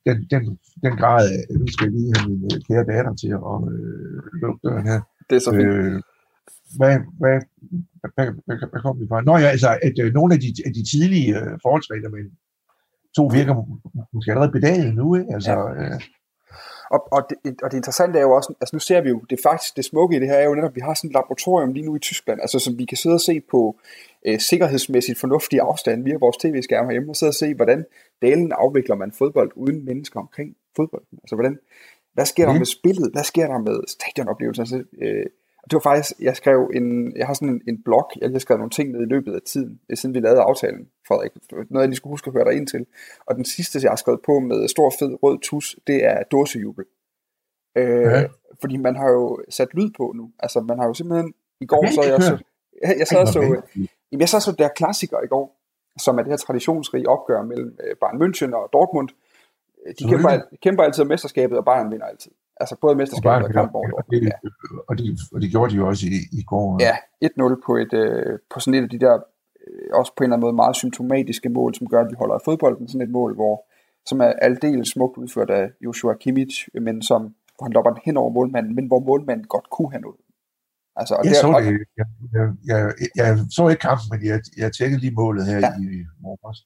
den, den, den grad af, nu skal jeg lige have min øh, kære datter til at øh, lukke døren her. Det er så fint. Øh, hvad, hvad, hvad, hvad, hvad kom vi fra? Nå ja, altså, at øh, nogle af de, af de tidlige øh, forholdsregler, men to virker måske allerede bedaget nu, ikke? Altså, ja. øh, og, og, det, og det interessante er jo også, altså nu ser vi jo, det faktisk det smukke i det her er jo netop, at vi har sådan et laboratorium lige nu i Tyskland, altså som vi kan sidde og se på øh, sikkerhedsmæssigt fornuftig afstand via vores tv-skærm herhjemme, og sidde og se, hvordan dalen afvikler man fodbold uden mennesker omkring fodbolden. Altså hvordan, hvad sker der mm. med spillet? Hvad sker der med stadionoplevelser? Altså, øh, det var faktisk, jeg skrev en, jeg har sådan en, en blog, jeg har skrevet nogle ting ned i løbet af tiden, siden vi lavede aftalen, Frederik. Noget, jeg lige skulle huske at høre dig ind til. Og den sidste, jeg har skrevet på med stor fed rød tus, det er dåsejubel. Øh, ja. Fordi man har jo sat lyd på nu. Altså, man har jo simpelthen, i går så jeg så, jeg, jeg sad så, jamen, jeg sad så der klassiker i går, som er det her traditionsrige opgør mellem øh, Bayern München og Dortmund. De kæmper, kæmper altid om mesterskabet, og Bayern vinder altid. Altså både mesterskabet og, kamp over. Ja. og, det, og det gjorde de jo også i, i går. Ja, 1-0 på, et, øh, på sådan et af de der, øh, også på en eller anden måde meget symptomatiske mål, som gør, at vi holder af fodbolden. Sådan et mål, hvor, som er aldeles smukt udført af Joshua Kimmich, men som, hvor han lopper hen over målmanden, men hvor målmanden godt kunne have noget. Altså, og jeg, der, så det, jeg, jeg, jeg, jeg, så ikke kampen, men jeg, jeg tjekkede lige målet her ja. i morges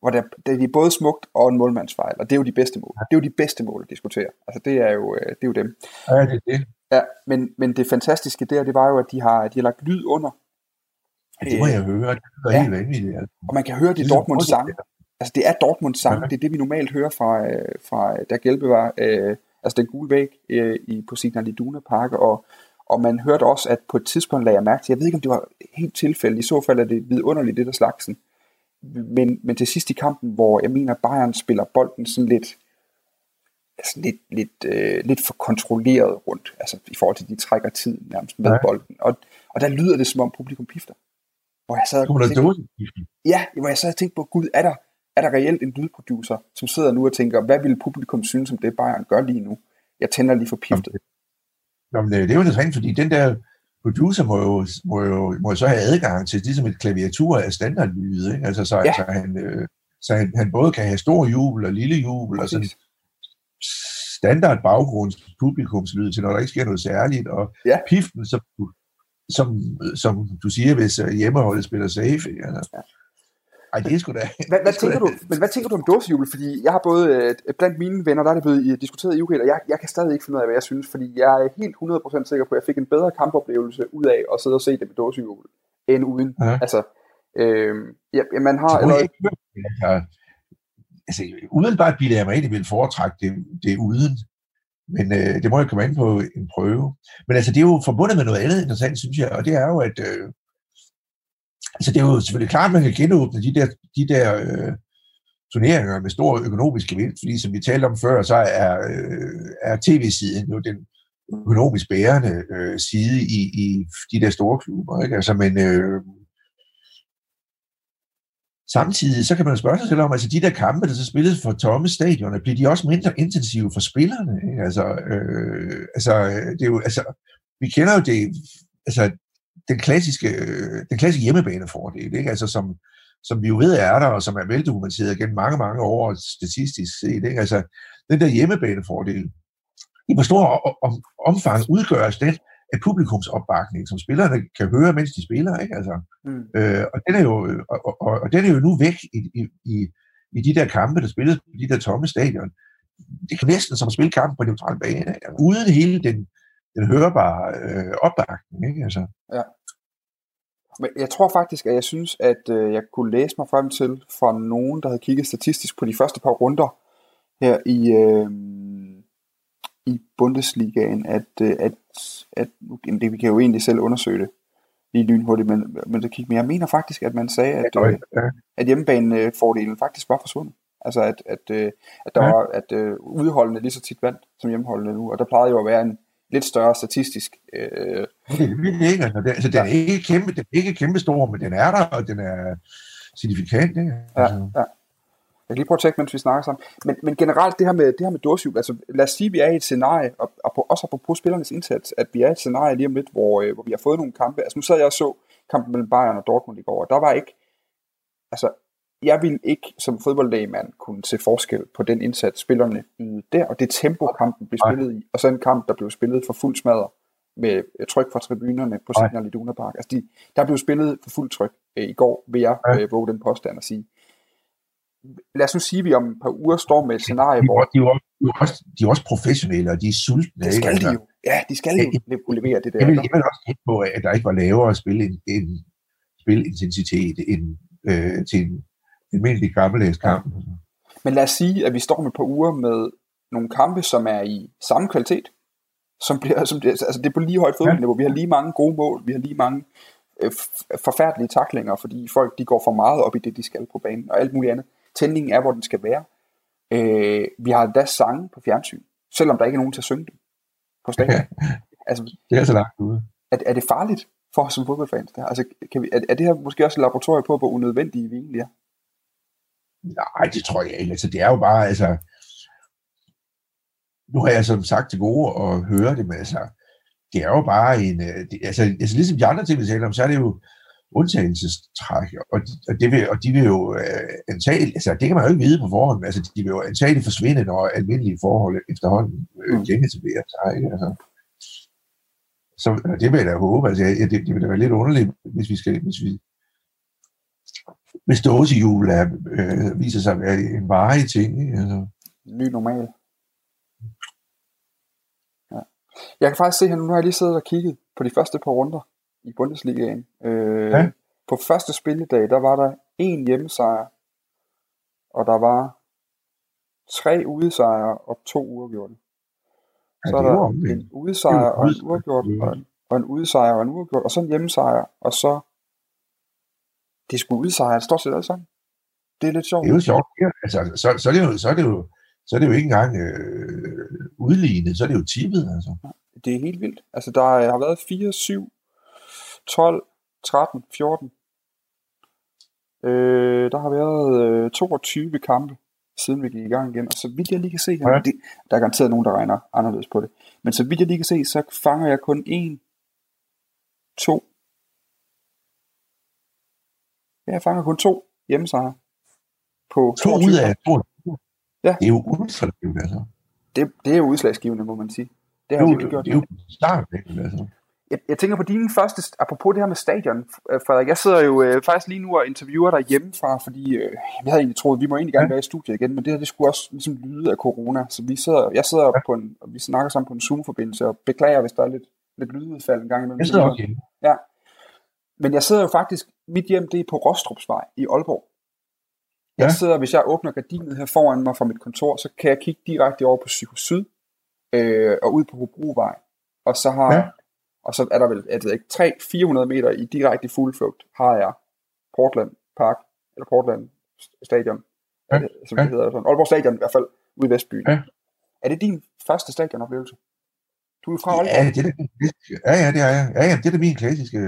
hvor det, det er både smukt og en målmandsfejl, og det er jo de bedste mål. Det er jo de bedste mål at diskutere. Altså det er jo, øh, det er jo dem. Ja, det er det. Ja, men, men det fantastiske der, det var jo, at de har, de har lagt lyd under. Ja, det må jeg høre. Det er ja. helt vanvittigt. Altså. Og man kan høre, det er Dortmunds sang. Altså det er Dortmunds sang. Ja. Det er det, vi normalt hører fra, øh, fra der Gelbe var, øh, altså den gule væg øh, i, på Signal Iduna Park, og, og man hørte også, at på et tidspunkt lagde jeg mærke til, jeg ved ikke, om det var helt tilfældigt, i så fald er det vidunderligt, det der slagsen, men, men til sidst i kampen, hvor jeg mener, Bayern spiller bolden sådan lidt, altså lidt, lidt, øh, lidt for kontrolleret rundt, altså i forhold til, at de trækker tid nærmest med ja. bolden. Og, og der lyder det, som om publikum pifter. Hvor jeg sad og tænkte, ja, hvor jeg sad og tænkte på, gud, er der, er der reelt en lydproducer, som sidder nu og tænker, hvad vil publikum synes om det, Bayern gør lige nu? Jeg tænder lige for piftet. Jamen, det er jo interessant, fordi den der producer må jo, må jo, må så have adgang til ligesom et klaviatur af standardlyde, ikke? Altså, så, ja. så, han, øh, så han, han både kan have stor jubel og lille jubel, og sådan standard baggrunds publikumslyd til, når der ikke sker noget særligt, og ja. piften, som, som, som du siger, hvis øh, hjemmeholdet spiller safe. Ikke? Altså. Ja. Ej, det er sgu da... Hvad, [laughs] hvad, tænker, du, men hvad tænker du om dåsejubel? Fordi jeg har både, øh, blandt mine venner, der er det blevet diskuteret i UK, og jeg, jeg kan stadig ikke finde ud af, hvad jeg synes, fordi jeg er helt 100% sikker på, at jeg fik en bedre kampoplevelse ud af at sidde og se det med dåsejubel, end uden. Ja. Altså, øh, ja, man har... Eller... Ikke, altså, altså, udenbart bliver jeg mig egentlig vil foretrække det, det uden, men øh, det må jeg komme ind på en prøve. Men altså, det er jo forbundet med noget andet interessant, synes jeg, og det er jo, at øh, Altså det er jo selvfølgelig klart, at man kan genåbne de der, de der øh, turneringer med stor økonomisk gevinst, fordi som vi talte om før, så er, øh, er tv-siden jo den økonomisk bærende øh, side i, i de der store klubber. Ikke? Altså, men øh, samtidig så kan man spørge sig selv om, altså de der kampe, der så spilles for tomme stadioner, bliver de også mindre intensive for spillerne? Ikke? Altså, øh, altså, det er jo, altså, vi kender jo det, altså den klassiske, den klassiske hjemmebanefordel, ikke? Altså, som, som vi jo ved er der, og som er veldokumenteret gennem mange, mange år statistisk set. Ikke? Altså, den der hjemmebanefordel, i hvor stor omfang udgøres den af publikumsopbakning, som spillerne kan høre, mens de spiller. Ikke? Altså, mm. øh, og, den er jo, og, og, og den er jo nu væk i, i, i, i de der kampe, der spilles på de der tomme stadion. Det er næsten som at spille kampen på neutral bane, ikke? uden hele den, den hørebare øh, opbakning. Ikke? Altså. Ja. Men jeg tror faktisk, at jeg synes, at øh, jeg kunne læse mig frem til fra nogen, der havde kigget statistisk på de første par runder her i, øh, i Bundesligaen, at, øh, at, at det, vi kan jo egentlig selv undersøge det lige lynhurtigt, men, men det kigge. Men jeg mener faktisk, at man sagde, at, ja. at hjemmebanefordelen faktisk var forsvundet. Altså at, at, at der ja. var at uh, udholdende lige så tit vandt som hjemmeholdende nu, og der plejede jo at være en lidt større statistisk. Øh... Det er ikke, altså, det, altså, den, er ikke kæmpe, den er ikke kæmpe stor, men den er der, og den er signifikant. Ikke? Altså. Ja, ja. Jeg kan lige prøve at tjekke, mens vi snakker sammen. Men, men generelt det her med, det her med dårsyv, altså lad os sige, at vi er i et scenarie, og, og på, også på spillernes indsats, at vi er i et scenarie lige om lidt, hvor, øh, hvor vi har fået nogle kampe. Altså nu sad jeg og så kampen mellem Bayern og Dortmund i går, og der var ikke, altså jeg vil ikke som fodboldlægemand kunne se forskel på den indsats, spillerne ydede der, og det tempo, kampen blev spillet i, og så en kamp, der blev spillet for fuld smadre med øh, tryk fra tribunerne på Signal Iduna Park. Altså de, der blev spillet for fuld tryk øh, i går, vil jeg øh, våge den påstand at sige lad os nu sige, at vi om et par uger står med et scenarie, hvor... De er, de, er også, de er også professionelle, og de er sultne. Det skal ikke? de jo. Ja, de skal jo ja, levere det der. Jeg vil, jeg vil også tænke på, at der ikke var lavere spil, en, en spilintensitet end, øh, til en almindelig gammeldags kamp. Ja. Men lad os sige, at vi står med et par uger med nogle kampe, som er i samme kvalitet, som bliver, som bliver, altså det er på lige højt fodboldniveau. Vi har lige mange gode mål, vi har lige mange øh, forfærdelige taklinger, fordi folk de går for meget op i det, de skal på banen, og alt muligt andet tændingen er, hvor den skal være. Øh, vi har endda sange på fjernsyn, selvom der ikke er nogen til at synge dem på [laughs] stadion. altså, det er så langt ude. Er, er det farligt for os som fodboldfans? Der? Altså, kan vi, er, er det her måske også et laboratorium på, hvor unødvendige vi egentlig er? Nej, det tror jeg ikke. Altså, det er jo bare, altså... Nu har jeg som sagt til gode at høre det, men altså, det er jo bare en... Øh, det, altså, altså, ligesom de andre ting, vi taler om, så er det jo undtagelsestræk, og de, og, det vil, og de vil jo øh, antageligt, altså det kan man jo ikke vide på forhånd, altså de vil jo antageligt forsvinde, når almindelige forhold efterhånden øh, genetablerer sig, ikke? Altså, så det vil jeg da håbe, altså det, det vil da være lidt underligt, hvis vi skal, hvis vi hvis dåsehjul er, øh, viser sig at være en varig ting. Ikke? Altså. Ny normal. Ja. Jeg kan faktisk se her, nu har jeg lige siddet og kigget på de første par runder i Bundesligaen. Øh, ja. På første spilledag, der var der en hjemmesejr, og der var tre udesejre og to uafgjorte. Så ja, er der en udesejr og en uafgjort, og en, og en udesejr og en uafgjort, og så en hjemmesejr, og så det skulle udsejre står set alt sammen. Det er lidt sjovt. Det er jo sjovt. Ja, altså, så, så, er det jo, så, er det jo, så er det jo ikke engang øh, udlignet, så er det jo tippet. Altså. Det er helt vildt. Altså, der har været 4, 7, 12, 13, 14. Øh, der har været øh, 22 kampe, siden vi gik i gang igen. Og så vidt jeg lige kan se, ja. det, der er garanteret nogen, der regner anderledes på det. Men så vidt jeg lige kan se, så fanger jeg kun en, to. Ja, jeg fanger kun to hjemmesejre. På to ud af. Ja. Det er jo udslagsgivende, altså. Det, det er jo udslagsgivende, må man sige. Det har det, jo, gjort. Det er jo start, altså jeg, jeg tænker på dine første, apropos det her med stadion, øh, Frederik, jeg sidder jo øh, faktisk lige nu og interviewer dig hjemmefra, fordi øh, vi havde egentlig troet, at vi må egentlig gerne ja. være i studiet igen, men det her, det skulle også ligesom lyde af corona, så vi sidder, jeg sidder ja. på en, og vi snakker sammen på en Zoom-forbindelse, og beklager, hvis der er lidt, lidt lydudfald en gang imellem. Jeg sidder også okay. Ja. Men jeg sidder jo faktisk, mit hjem det er på Rostrupsvej i Aalborg. Jeg ja. sidder, hvis jeg åbner gardinet her foran mig fra mit kontor, så kan jeg kigge direkte over på Psyko Syd, øh, og ud på Hobrovej. Og så har, ja og så er der vel, jeg ved ikke, 300-400 meter i direkte fugleflugt, har jeg Portland Park, eller Portland Stadion, ja. det, som ja. det hedder, sådan. Aalborg Stadion i hvert fald, ude i Vestbyen. Ja. Er det din første stadionoplevelse? Du er fra Aalborg? Ja, det er det, ja, ja, det er jeg. Ja, ja, det er det min klassiske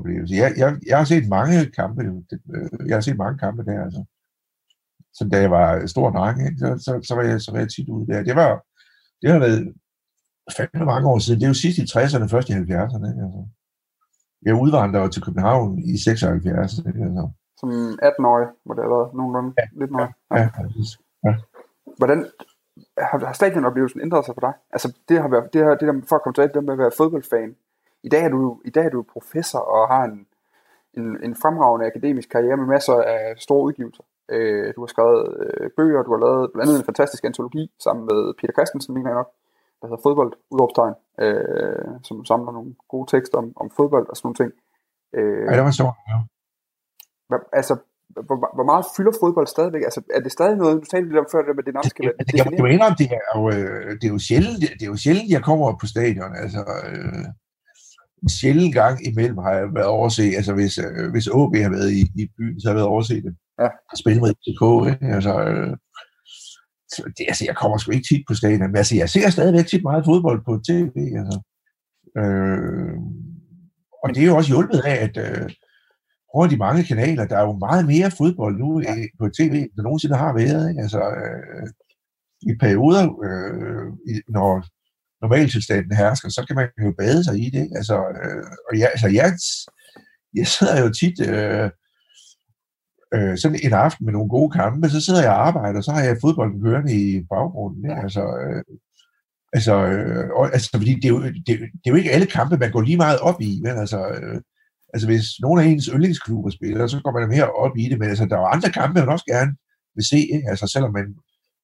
stadionoplevelse. Jeg, jeg, jeg har set mange kampe, jeg har set mange kampe der, altså. Så da jeg var stor dreng, ikke, så, så, så, var jeg, så var jeg tit ude der. Det var, det har været fandme mange år siden. Det er jo sidst i 60'erne, først i 70'erne. Altså. Jeg udvandrede til København i 76. Ikke? Altså. Som 18-årig, hvor det har været nogenlunde ja. lidt noget. Ja, ja, ja. Hvordan har, har stadionoplevelsen ændret sig for dig? Altså det har været, det, her, det der, for at komme til det med at være fodboldfan. I dag er du, i dag er du professor og har en, en, en fremragende akademisk karriere med masser af store udgivelser. Øh, du har skrevet øh, bøger, du har lavet blandt andet en fantastisk antologi sammen med Peter Christensen, mener jeg nok, der hedder fodbold, udråbstegn, øh, som samler nogle gode tekster om, om fodbold og sådan nogle ting. Øh, ja, det var sjovt, ja. Altså, hvor, hvor meget fylder fodbold stadigvæk? Altså, er det stadig noget, du talte lidt om før, det med, det nærmest skal være det, jeg mener, det er jo, øh, det er jo sjældent, det er jo sjældent, jeg kommer på stadion. Altså, øh, en sjældent gang imellem har jeg været overset, altså hvis, øh, hvis OB har været i, i byen, så har jeg været overset det. Ja. Spille med FCK, ikke? Altså, øh, det, altså, jeg kommer sgu ikke tit på stadion, men altså, jeg ser stadigvæk tit meget fodbold på tv, altså. Øh, og det er jo også hjulpet af, at øh, over de mange kanaler, der er jo meget mere fodbold nu ja. på tv, end der nogensinde har været. Ikke? Altså, øh, i perioder, øh, når normaltilstanden hersker, så kan man jo bade sig i det. Ikke? Altså, øh, og jeg, altså, jeg, jeg sidder jo tit øh, øh, sådan en aften med nogle gode kampe, så sidder jeg og arbejder, og så har jeg fodbolden kørende i baggrunden. Ikke? Altså, øh, altså, øh, og, altså, fordi det er, jo, det, det er jo ikke alle kampe, man går lige meget op i. Men altså, øh, altså hvis nogle af ens yndlingsklubber spiller, så går man mere op i det, men altså, der er jo andre kampe, man også gerne vil se, ikke? altså selvom man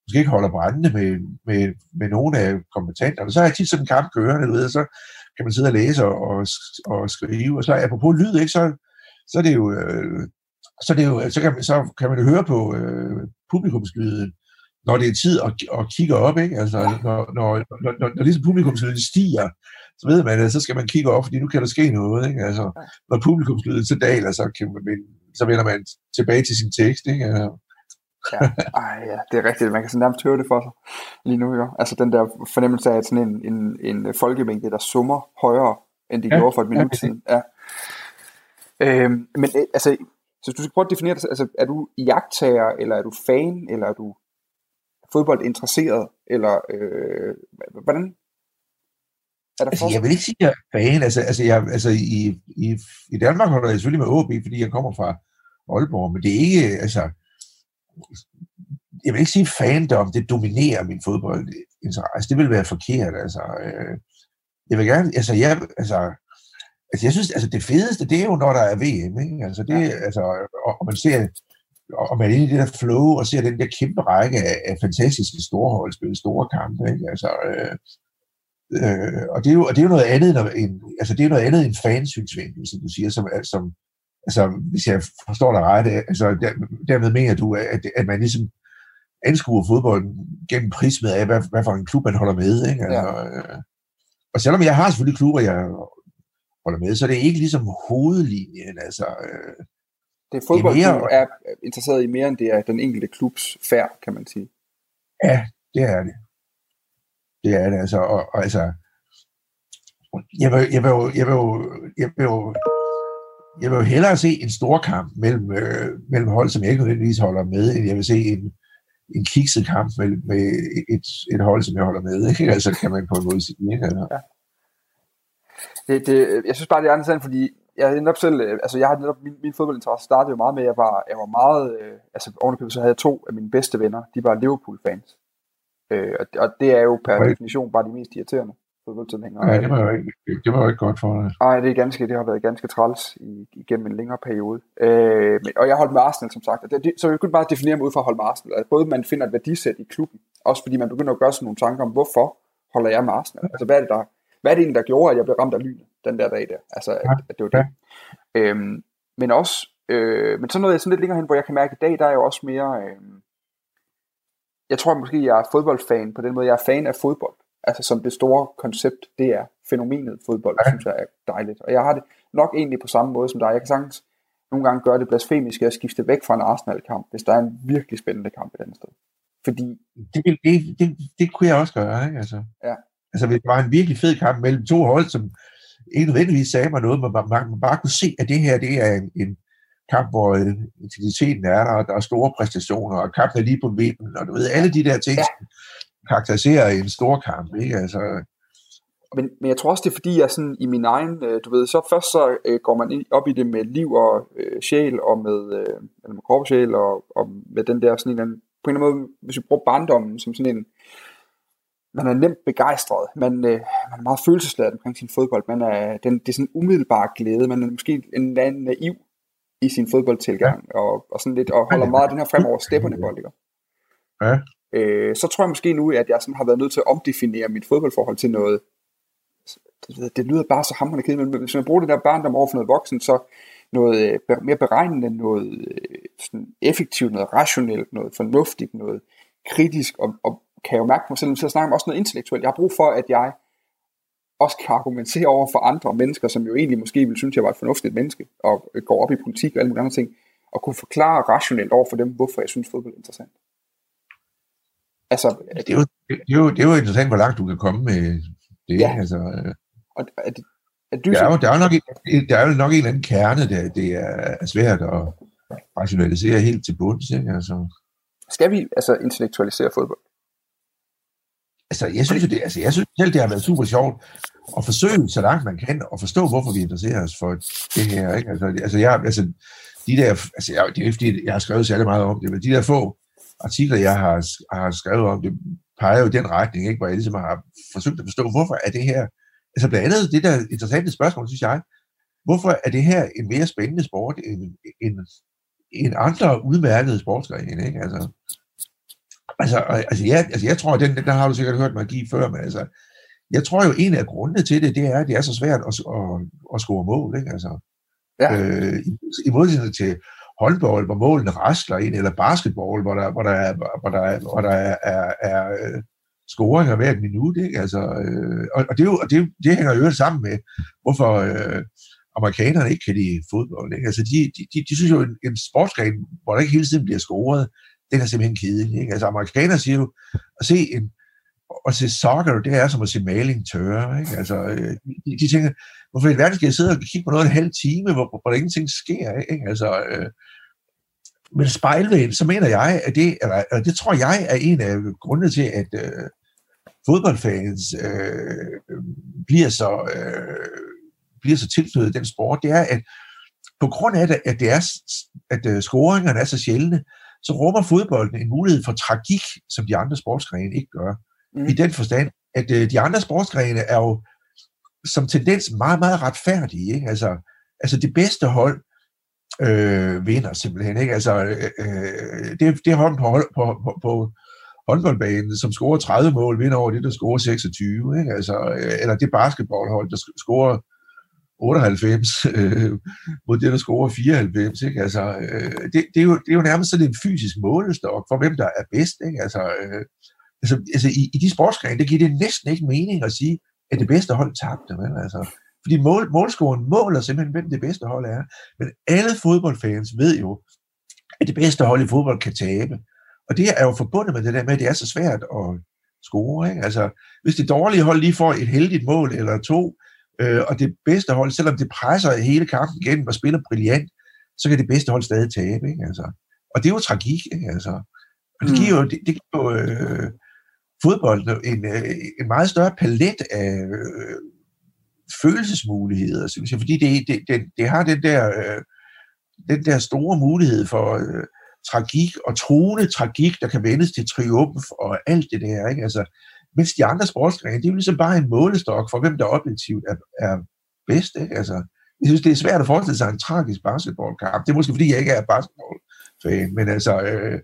måske ikke holder brændende med, med, med nogle af kompetenterne, så er jeg tit sådan en kamp kørende, du ved, så kan man sidde og læse og, og, og skrive, og så apropos lyd, ikke, så, så er det jo, øh, så, er det jo, så, kan, man, så kan man jo høre på øh, publikumslyden, når det er tid at, at kigge op, ikke? Altså, når, når, når, når, når ligesom publikumslyden stiger, så ved man, at så skal man kigge op, fordi nu kan der ske noget. Ikke? Altså, når publikumslyden så daler, så, kan man, så vender man tilbage til sin tekst. Ikke? Altså. Ja, ej, ja, det er rigtigt. Man kan sådan nærmest høre det for sig lige nu. Jo. Altså den der fornemmelse af, at sådan en, en, en folkemængde, der summer højere, end de ja, gjorde for et minut siden. Ja. Øhm, men øh, altså, så du skal prøve at definere det, altså, er du jagttager, eller er du fan, eller er du fodboldinteresseret, eller øh, hvordan, er der altså, jeg vil ikke sige, at jeg er fan. Altså, altså, jeg, altså i, i, i Danmark holder jeg selvfølgelig med OB, fordi jeg kommer fra Aalborg, men det er ikke, altså, jeg vil ikke sige fandom, det dominerer min fodboldinteresse. Det vil være forkert, altså. Øh, jeg vil gerne, altså, jeg, altså, altså, jeg synes, altså, det fedeste, det er jo, når der er VM, ikke? Altså, det, ja. altså, og, man ser, og man er inde i det der flow, og ser den der kæmpe række af, af fantastiske storhold spille store kampe, ikke? Altså, øh, Øh, og, det er jo, og det er jo noget andet end, altså det er noget andet end fansynsvinkel, som du siger, som, som altså, hvis jeg forstår dig ret, altså, der, dermed mener du, at, at man ligesom anskuer fodbolden gennem prismet af, hvad, hvad for en klub man holder med. Ikke? Altså, ja. øh, og selvom jeg har selvfølgelig klubber, jeg holder med, så er det ikke ligesom hovedlinjen. Altså, øh, det er fodbold, det er, mere, er interesseret i mere, end det er den enkelte klubs færd, kan man sige. Ja, det er det. Det er det, altså. Og, og altså, jeg vil, jeg, vil, jeg, vil, jeg, vil, jeg vil jo hellere se en stor kamp mellem, øh, mellem hold, som jeg ikke nødvendigvis holder med, end jeg vil se en, en kikset kamp med, med et, et hold, som jeg holder med. Ikke? [laughs] Altså kan man på en måde sige. Ikke? Altså. Ja. Det, det, jeg synes bare, det er interessant, fordi jeg netop selv, øh, altså jeg har netop, min, min fodboldinteresse startede jo meget med, at jeg var, jeg var meget, øh, altså ovenikøbet så havde jeg to af mine bedste venner, de var Liverpool-fans. Øh, og, og det er jo per definition bare de mest irriterende fodboldtilhængere. Ja, det var jo ikke, det var jo ikke godt for dig. Nej, det er ganske, det har været ganske træls i, igennem en længere periode. Øh, men, og jeg holdt med Arsenal, som sagt. Det, det, så jeg kunne bare definere mig ud fra at holde med Arsenal. Altså, både man finder et værdisæt i klubben, også fordi man begynder at gøre sådan nogle tanker om, hvorfor holder jeg med Arsenal? Altså, hvad er det, der, hvad er det egentlig, der gjorde, at jeg blev ramt af lynet den der dag der? Altså, at, ja. at det var det. Ja. Øhm, men også, øh, men så noget jeg sådan lidt længere hen, hvor jeg kan mærke, at i dag, der er jo også mere, øh, jeg tror måske, jeg er fodboldfan på den måde. Jeg er fan af fodbold. Altså som det store koncept, det er fænomenet fodbold, ja. synes jeg er dejligt. Og jeg har det nok egentlig på samme måde som dig. Jeg kan sagtens nogle gange gøre det blasfemisk at skifte væk fra en Arsenal-kamp, hvis der er en virkelig spændende kamp et andet sted. Fordi... Det, det, det, det kunne jeg også gøre, ikke? Altså, ja. altså hvis det var en virkelig fed kamp mellem to hold, som ikke nødvendigvis sagde mig noget, men man, man, man bare kunne se, at det her det er en, en, kamp, hvor øh, intensiteten er der, og der er store præstationer, og kampen er lige på midten, og du ved, alle de der ting, ja. Karakteriserer en stor kamp, ikke? Altså, men, men jeg tror også, det er fordi, jeg sådan i min egen, øh, du ved, så først så øh, går man op i det med liv og øh, sjæl, og med, øh, eller med krop og sjæl, og, og med den der sådan en anden, på en eller anden måde, hvis vi bruger barndommen som sådan en, man er nemt begejstret, man, øh, man er meget følelsesladet omkring sin fodbold, man er, den, det er sådan en umiddelbar glæde, man er måske en anden naiv i sin fodboldtilgang, ja. og, og sådan lidt, og holder meget af den her fremover stepperne bold, ikke? Ja. Øh, så tror jeg måske nu, at jeg sådan har været nødt til at omdefinere mit fodboldforhold til noget, det, det lyder bare så hammerende kedeligt, men hvis man bruger det der barndom over for noget voksen, så noget øh, mere beregnende, noget øh, sådan effektivt, noget rationelt, noget fornuftigt, noget kritisk, og, og kan jo mærke på mig selv, at snakke om også noget intellektuelt. Jeg har brug for, at jeg også kan argumentere over for andre mennesker, som jo egentlig måske ville synes, at jeg var et fornuftigt menneske, og øh, går op i politik og alle mulige andre ting, og kunne forklare rationelt over for dem, hvorfor jeg synes, fodbold er interessant. Altså, det, er jo, det, er jo, det er jo interessant, hvor langt du kan komme med det. Ja. Altså, øh. og, det, er du der, er jo, der, er jo nok, der er jo nok en eller anden kerne, der det er svært at rationalisere helt til bunds. Ikke? Altså. Skal vi altså intellektualisere fodbold? Altså, jeg synes, det, altså, jeg synes selv, det har været super sjovt at forsøge så langt man kan at forstå, hvorfor vi interesserer os for det her. Ikke? Altså, altså, jeg, altså, de der, altså, jeg, det er ikke, fordi jeg har skrevet særlig meget om det, men de der få artikler, jeg har, har skrevet om det, peger jo i den retning, ikke? hvor jeg ligesom har forsøgt at forstå, hvorfor er det her, altså blandt andet det der interessante spørgsmål, synes jeg, hvorfor er det her en mere spændende sport end, end, end andre udmærkede sportsgrene, ikke? Altså, altså, altså, ja, altså jeg tror, den, den der har du sikkert hørt mig give før, men altså, jeg tror jo, en af grundene til det, det er, at det er så svært at, at, at score mål, ikke? Altså, ja. øh, i, i modsætning til håndbold, hvor målene rasler ind, eller basketball, hvor der, hvor der, er, hvor der, er, hvor der er, er, er øh, scoringer hver minut. Ikke? Altså, øh, og, og, det, er jo, og det, det hænger jo sammen med, hvorfor øh, amerikanerne ikke kan lide fodbold. Ikke? Altså, de, de, de, de synes jo, en, en sportsgren, hvor der ikke hele tiden bliver scoret, den er simpelthen kedelig. Ikke? Altså, amerikanere siger jo, at se en, at se soccer, det er som at se maling tørre. Ikke? Altså, øh, de, de tænker, hvorfor i verden skal jeg sidde og kigge på noget en halv time, hvor, hvor der ingenting sker? Ikke? Altså, øh, men spejlvægen, så mener jeg, at det, eller, eller det tror jeg er en af grundene til, at øh, fodboldfans øh, bliver så øh, bliver så tilknyttet den sport, det er, at på grund af, det, at, det er, at øh, scoringerne er så sjældne, så rummer fodbolden en mulighed for tragik, som de andre sportsgrene ikke gør. Mm. I den forstand, at øh, de andre sportsgrene er jo som tendens meget, meget retfærdige. Ikke? Altså, altså det bedste hold øh, vinder simpelthen. Ikke? Altså, øh, øh det, det hold på, på, på, på håndboldbanen, som scorer 30 mål, vinder over det, der scorer 26. Ikke? Altså, øh, eller det basketballhold, der scorer 98 øh, mod det, der scorer 94. Ikke? Altså, øh, det, det, er jo, det er jo nærmest sådan en fysisk målestok for, hvem der er bedst. Ikke? Altså, øh, altså, altså i, i de sportsgrene, det giver det næsten ikke mening at sige, at det bedste hold tabte. Men, altså, fordi mål, målscoren måler simpelthen, hvem det bedste hold er. Men alle fodboldfans ved jo, at det bedste hold i fodbold kan tabe. Og det er jo forbundet med det der med, at det er så svært at score. Ikke? Altså, hvis det dårlige hold lige får et heldigt mål eller to, øh, og det bedste hold, selvom det presser hele kampen igennem og spiller brillant, så kan det bedste hold stadig tabe. Ikke? Altså, og det er jo tragik. Ikke? Altså, og det giver jo, det, det giver jo øh, fodbold en, øh, en meget større palet af øh, følelsesmuligheder, synes jeg, fordi det, det, det, det har den der, øh, den der store mulighed for øh, tragik og troende tragik, der kan vendes til triumf og alt det der, ikke? Altså, mens de andre sportsgrene, det er jo ligesom bare en målestok for, hvem der objektivt er, er bedst, ikke? Altså, jeg synes, det er svært at forestille sig en tragisk basketballkamp. Det er måske, fordi jeg ikke er basketballfan, men altså, øh,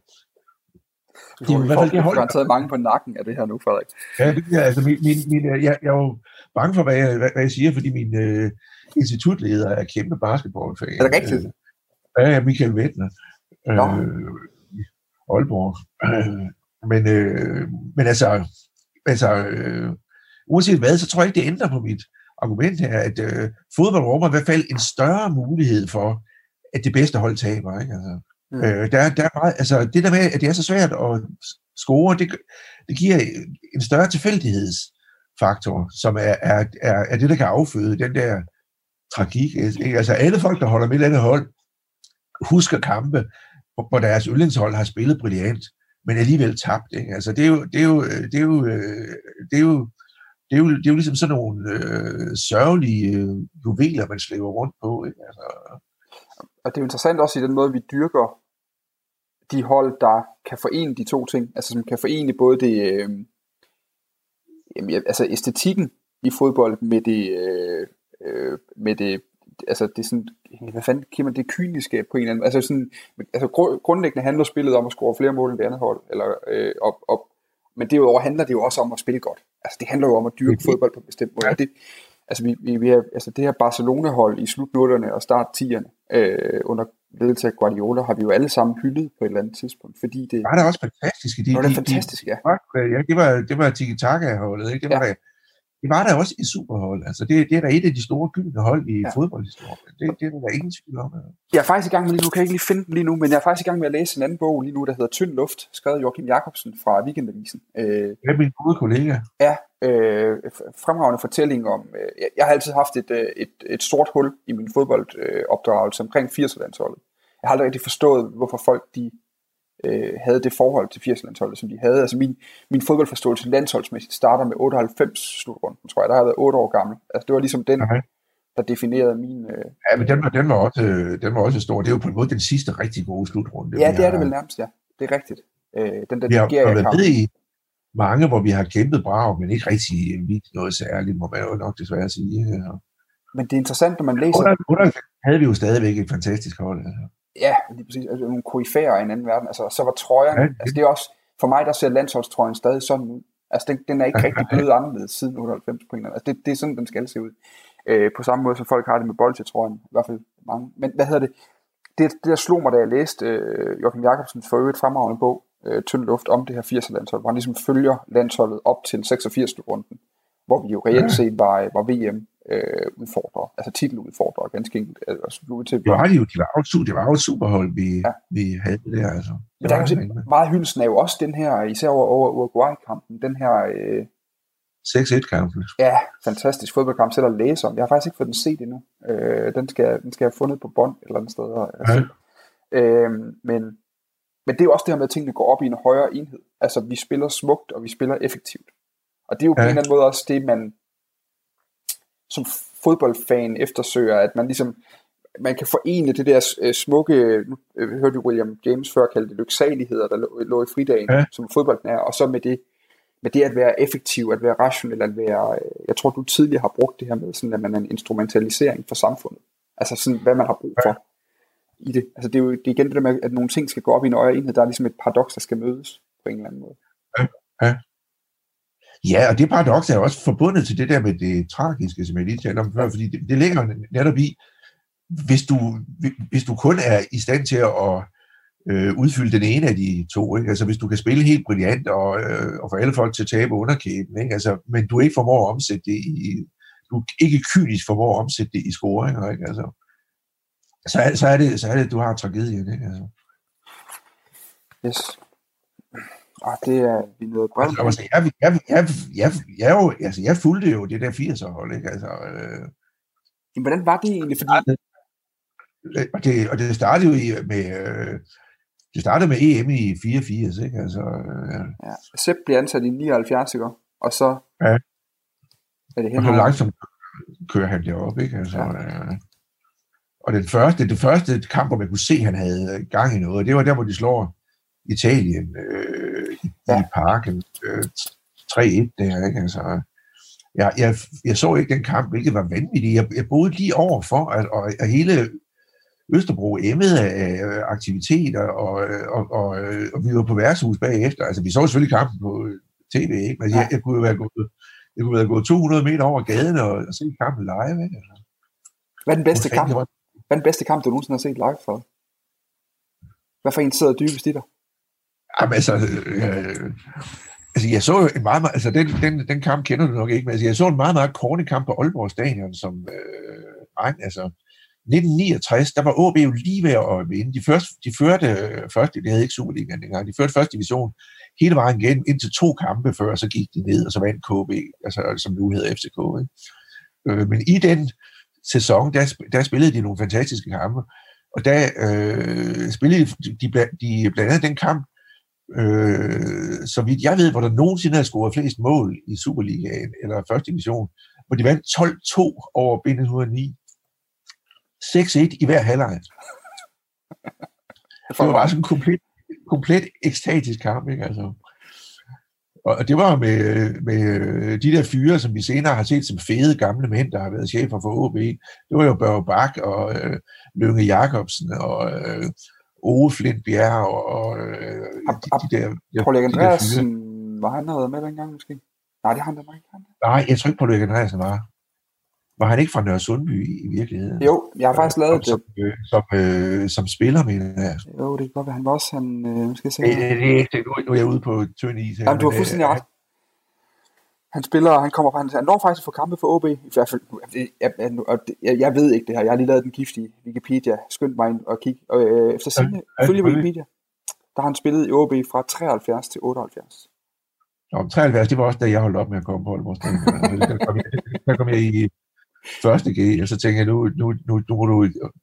du har i hvert fald jeg har taget mange på nakken af det her nu, Frederik. Ja, det er, altså, min, min, min, jeg, jeg er jo bange for, hvad jeg, hvad, hvad jeg siger, fordi min uh, institutleder er kæmpe basketballfan. Er det rigtigt? Ja, ja, Michael Wettner. Øh, Aalborg. Øh, men, øh, men altså, altså øh, uanset hvad, så tror jeg ikke, det ændrer på mit argument her, at øh, fodbold rummer i hvert fald en større mulighed for, at det bedste hold taber. Ikke? Altså, Mm. Øh, der, der er meget, altså det der med, at det er så svært at score, det, det giver en større tilfældighedsfaktor, som er, er, er, er det, der kan afføde den der tragik. Ikke? Altså alle folk, der holder med et andet hold, husker kampe, hvor deres yndlingshold har spillet brilliant, men alligevel tabt. Ikke? Altså det er jo, det er jo, det er jo, det er jo det er jo, det er jo ligesom sådan nogle øh, sørgelige øh, juveler, man slæver rundt på. Ikke? Altså, og det er jo interessant også i den måde, vi dyrker de hold, der kan forene de to ting, altså som kan forene både det, øh, jamen, altså æstetikken i fodbold med det, øh, øh, med det, altså det sådan, hvad fanden kan man, det kyniske på en eller anden, altså sådan, altså grundlæggende handler spillet om at score flere mål end det andet hold, eller øh, op, op, men derudover handler det jo også om at spille godt. Altså det handler jo om at dyrke fodbold på en bestemt måde. Det, Altså, vi, vi, vi er, altså det her Barcelona-hold i slut 0'erne og start 10'erne øh, under ledelse af Guardiola har vi jo alle sammen hyldet på et eller andet tidspunkt, fordi det... Det var da også fantastisk. De, det var da fantastisk, ja. de, ja, det var, det var Tiki-Taka-holdet, ikke? Det var, Ja. ja. Det var der også i Superhold. Altså, det, det er da et af de store gyldne hold i Ja. ja. fodboldhistorien. Det, det er der ingen tvivl om. Jeg er faktisk i gang med lige nu, kan jeg ikke lige finde den lige nu, men jeg er faktisk i gang med at læse en anden bog lige nu, der hedder Tynd Luft, skrevet af Joachim Jacobsen fra Weekendavisen. Øh, er min gode kollega. er øh, fremragende fortælling om, øh, jeg, har altid haft et, øh, et, et stort hul i min fodboldopdragelse omkring 80'er-landsholdet. Jeg har aldrig rigtig forstået, hvorfor folk de øh, havde det forhold til 80'er-landsholdet, som de havde. Altså min, min fodboldforståelse landsholdsmæssigt starter med 98 slutrunden, tror jeg. Der har jeg været 8 år gammel. Altså det var ligesom den, Okay. der definerede min... Øh, Ja, men den var, den, var også, den var også stor. Det er jo på en måde den sidste rigtig gode slutrunde. ja, det er har- det vel nærmest, ja. Det er rigtigt. Øh, den der Vi har, Nigeria været med i mange, hvor vi har kæmpet brav, men ikke rigtig vist noget særligt, må man jo nok desværre sige. Men det er interessant, når man læser... Under, under havde vi jo stadigvæk et fantastisk hold. Altså. Ja, lige præcis. Altså, nogle koryfærer i en anden verden. Altså, så var trøjerne, Ja, altså det er også, for mig der ser landsholdstrøjen stadig sådan ud. Altså den, den er ikke rigtig blevet anderledes siden 98 på en eller anden. Altså det, det er sådan, den skal se ud. Øh, på samme måde som folk har det med boldtrøjen. I hvert fald mange. Men hvad hedder det? Det, det der slog mig, da jeg læste øh, Joachim Jacobsens for øvrigt fremragende bog, øh, Tynd Luft, om det her 80'er landshold, hvor han ligesom følger landsholdet op til 86. runden, hvor vi jo reelt set var, var VM øh, udfordrere, altså titeludfordrere, ganske enkelt. Altså, ud til, Det var, de jo, de var jo, su- det var jo et superhold, vi, Ja. vi havde der. Altså. Men Det der var med. se, meget hyldelsen er jo også den her, især over, over Uruguay-kampen, den her, øh, 6-1-kamp. ja, fantastisk fodboldkamp selv at læse om. Jeg har faktisk ikke fået den set endnu. Øh, den, skal, den skal jeg have fundet på bånd et eller andet sted. Og, Ja. øh, men, men det er jo også det her med, at tingene går op i en højere enhed. Altså, vi spiller smukt, og vi spiller effektivt. Og det er jo på Ja. en eller anden måde også det, man som fodboldfan eftersøger, at man ligesom man kan forene det der øh, smukke, øh, hørte vi William James før kalde det lyksaligheder, der lå, lå i fridagen, ja. Ja. som fodbolden er, og så med det, med det at være effektiv, at være rationel, at være, øh, jeg tror du tidligere har brugt det her med, sådan at man er en instrumentalisering for samfundet. Altså sådan, hvad man har brug for i det. Altså det er jo det er igen det der med, at nogle ting skal gå op i en højere enhed, der er ligesom et paradoks, der skal mødes på en eller anden måde. Ja, og det paradoks er også forbundet til det der med det tragiske, som jeg lige talte om før, fordi det, det ligger netop i, hvis du, hvis du kun er i stand til at øh, udfylde den ene af de to, ikke? altså hvis du kan spille helt brilliant og, øh, og få alle folk til at tabe underkæben, ikke? Altså, men du ikke formår at omsætte det i, du ikke kynisk formår at omsætte det i scoringer, ikke? Altså, så, er, så, er det, så er det, du har tragedien, ikke? Altså. Yes. Og det er, vi nåede brev. Altså, jeg, jeg, jeg, jeg, jeg, jo, altså, jeg fulgte jo det der 80'er-hold, ikke? Altså, øh, Jamen, hvordan var det egentlig? Fordi, og, det, og det startede jo i, med, øh, det startede med EM i 84, ikke? Altså, øh, ja, Sepp bliver ansat i 79, ikke? Og så Ja. er det og så langsomt kører han derop, ikke? Altså, øh, og den første, det første kamp, hvor man kunne se, at han havde gang i noget, det var der, hvor de slår Italien øh, ja. i Ja. parken øh, 3-1 der, ikke? Altså, jeg, jeg, jeg så ikke den kamp, hvilket var vanvittigt. Jeg, jeg boede lige over for, at, og, og hele Østerbro emmede af øh, aktiviteter, og, øh, og, og, øh, og vi var på værtshus bagefter. Altså, vi så selvfølgelig kampen på tv, ikke? Men jeg, jeg kunne jo være gået, jeg kunne være gået 200 meter over gaden og, og se kampen live, ikke? Altså, Hvad er den bedste kamp? Hvad er den bedste kamp, du nogensinde har set live for? Hvad for en sidder dybest i dig? Jamen, altså, øh, altså, jeg så en meget, meget, altså den, den, den kamp kender du nok ikke, men altså, jeg så en meget, meget korte kamp på Aalborg Stadion, som øh, altså, 1969, der var AB jo lige ved at vinde. De, første, de førte først, første, det havde ikke Superligaen dengang, de førte første division hele vejen igennem indtil to kampe før, så gik de ned, og så vandt KB, altså, som nu hedder FCK. Ikke? Øh, men i den sæson, der, der spillede de nogle fantastiske kampe, og der øh, spillede de, de, de blandt andet den kamp, øh, så vidt jeg ved, hvor der nogensinde har scoret flest mål i Superligaen eller første division, hvor de vandt 12-2 over B109. 6-1 i hver halvleg. Det var bare sådan en komplet, komplet ekstatisk kamp, ikke? Altså. Og det var med, med de der fyre, som vi senere har set som fede gamle mænd, der har været chefer for OB. Det var jo Børge Bak og øh, Lønge Jacobsen og øh, Ove Flint Bjerg og, og øh, Ab- de, ab- de, der, de, Paul Erik de der. Andreasen, var han noget med dengang måske? Nej, det har han da ikke. Nej, jeg tror ikke Lønge Andreasen var. var han ikke fra Nørre Sundby i, i virkeligheden? Jo, jeg har faktisk lavet som, det. øh, som, øh, som spiller, mener jeg. Jo, det kan godt være, han var også, han, øh, skal jeg se. Det, det, er ikke. Nu, nu er jeg ude på tynd is her. Jamen, du har men, fuldstændig øh, ret. Han spiller, han kommer fra, han, han når faktisk for kampe for OB, i hvert fald, jeg, jeg, jeg, ved ikke det her, jeg har lige lavet den giftige Wikipedia, skyndt mig ind og kigge, og øh, efter sine, ja, følge. Wikipedia, der har han spillet i OB fra 73 til 78. Nå, 73, det var også da jeg holdt op med at komme på Aalborg Stadion. der, kom jeg, der kom jeg i første G, og så tænkte jeg, nu, nu, nu, nu må du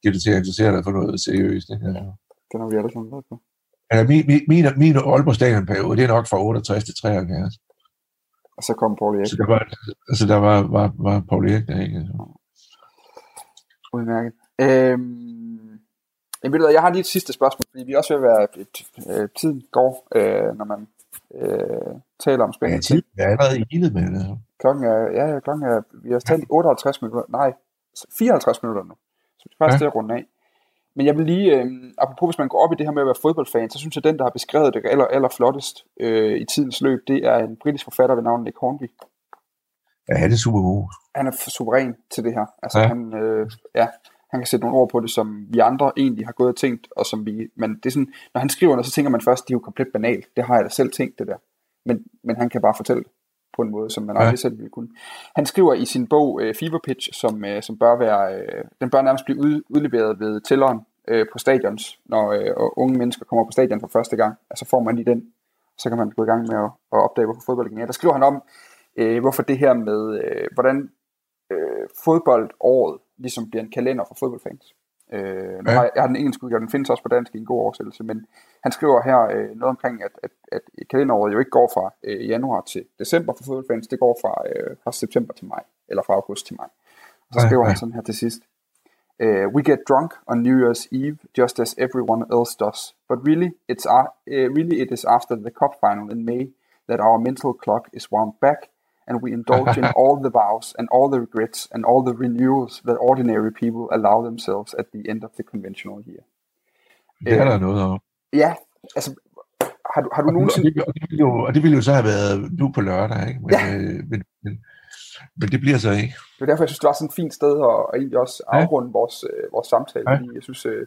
give det til at interessere dig for noget seriøst. Ikke? Altså, Den har vi alle sammen været på. Altså, min, min, min, min Aalborg Stadion-periode, det er nok fra 68 til 73. Og så kom Paul Erik. Så der var, altså, der var, var, var Paul Erik der, ikke? Udmærket. Øhm, jeg, hvad, jeg har lige et sidste spørgsmål, fordi vi er også ved at være, øh, tiden går, øh, når man øh, taler om Ja, spændende ting. tiden er allerede ildet med det. Altså. Klokken er, ja, ja, klokken er, vi har talt i 58 minutter, nej, 54 minutter nu. Så vi er faktisk Ja. til at runde af. Men jeg vil lige, øh, apropos hvis man går op i det her med at være fodboldfan, så synes jeg, at den, der har beskrevet det aller, aller flottest øh, i tidens løb, det er en britisk forfatter ved navn Nick Hornby. Ja, han er super god. Han er suveræn til det her. Altså, Ja. ja. Han, øh, ja, han kan sætte nogle ord på det, som vi andre egentlig har gået og tænkt, og som vi, men det er sådan, når han skriver noget, så tænker man først, det er jo komplet banalt. Det har jeg da selv tænkt, det der. Men, men han kan bare fortælle det på en måde, som man Ja. aldrig selv ville kunne. Han skriver i sin bog øh, Fever Pitch, som, øh, som bør være, øh, den bør nærmest blive ud, udleveret ved tælleren øh, på stadions, når øh, og unge mennesker kommer på stadion for første gang. Altså får man lige den, så kan man gå i gang med at, at opdage, hvorfor fodbold er. Der skriver han om, øh, hvorfor det her med, øh, hvordan øh, fodboldåret ligesom bliver en kalender for fodboldfans. Øh, Ja. har jeg, har den engelske udgave, den findes også på dansk i en god oversættelse, men han skriver her øh, noget omkring, at, at, at kalenderåret jo ikke går fra øh, januar til december for fodboldfans, det går fra, øh, fra september til maj, eller fra august til maj. Og så Ja, skriver ja. han sådan her til sidst, Uh, we get drunk on New Year's Eve just as everyone else does, but really, it's uh, really it is after the cup final in May that our mental clock is wound back, and we indulge in [laughs] all the vows and all the regrets and all the renewals that ordinary people allow themselves at the end of the conventional year. Det er Øh, der noget om. Ja, altså, har du, har du Og nogensinde... det, og, det ville jo, og det ville jo så have været nu på lørdag, ikke? Men, Ja. øh, men, men, men det bliver så ikke. Det er derfor, jeg synes, det var sådan et fint sted at, at egentlig også Ja. afrunde vores, øh, vores samtale, Ja. fordi jeg synes, øh,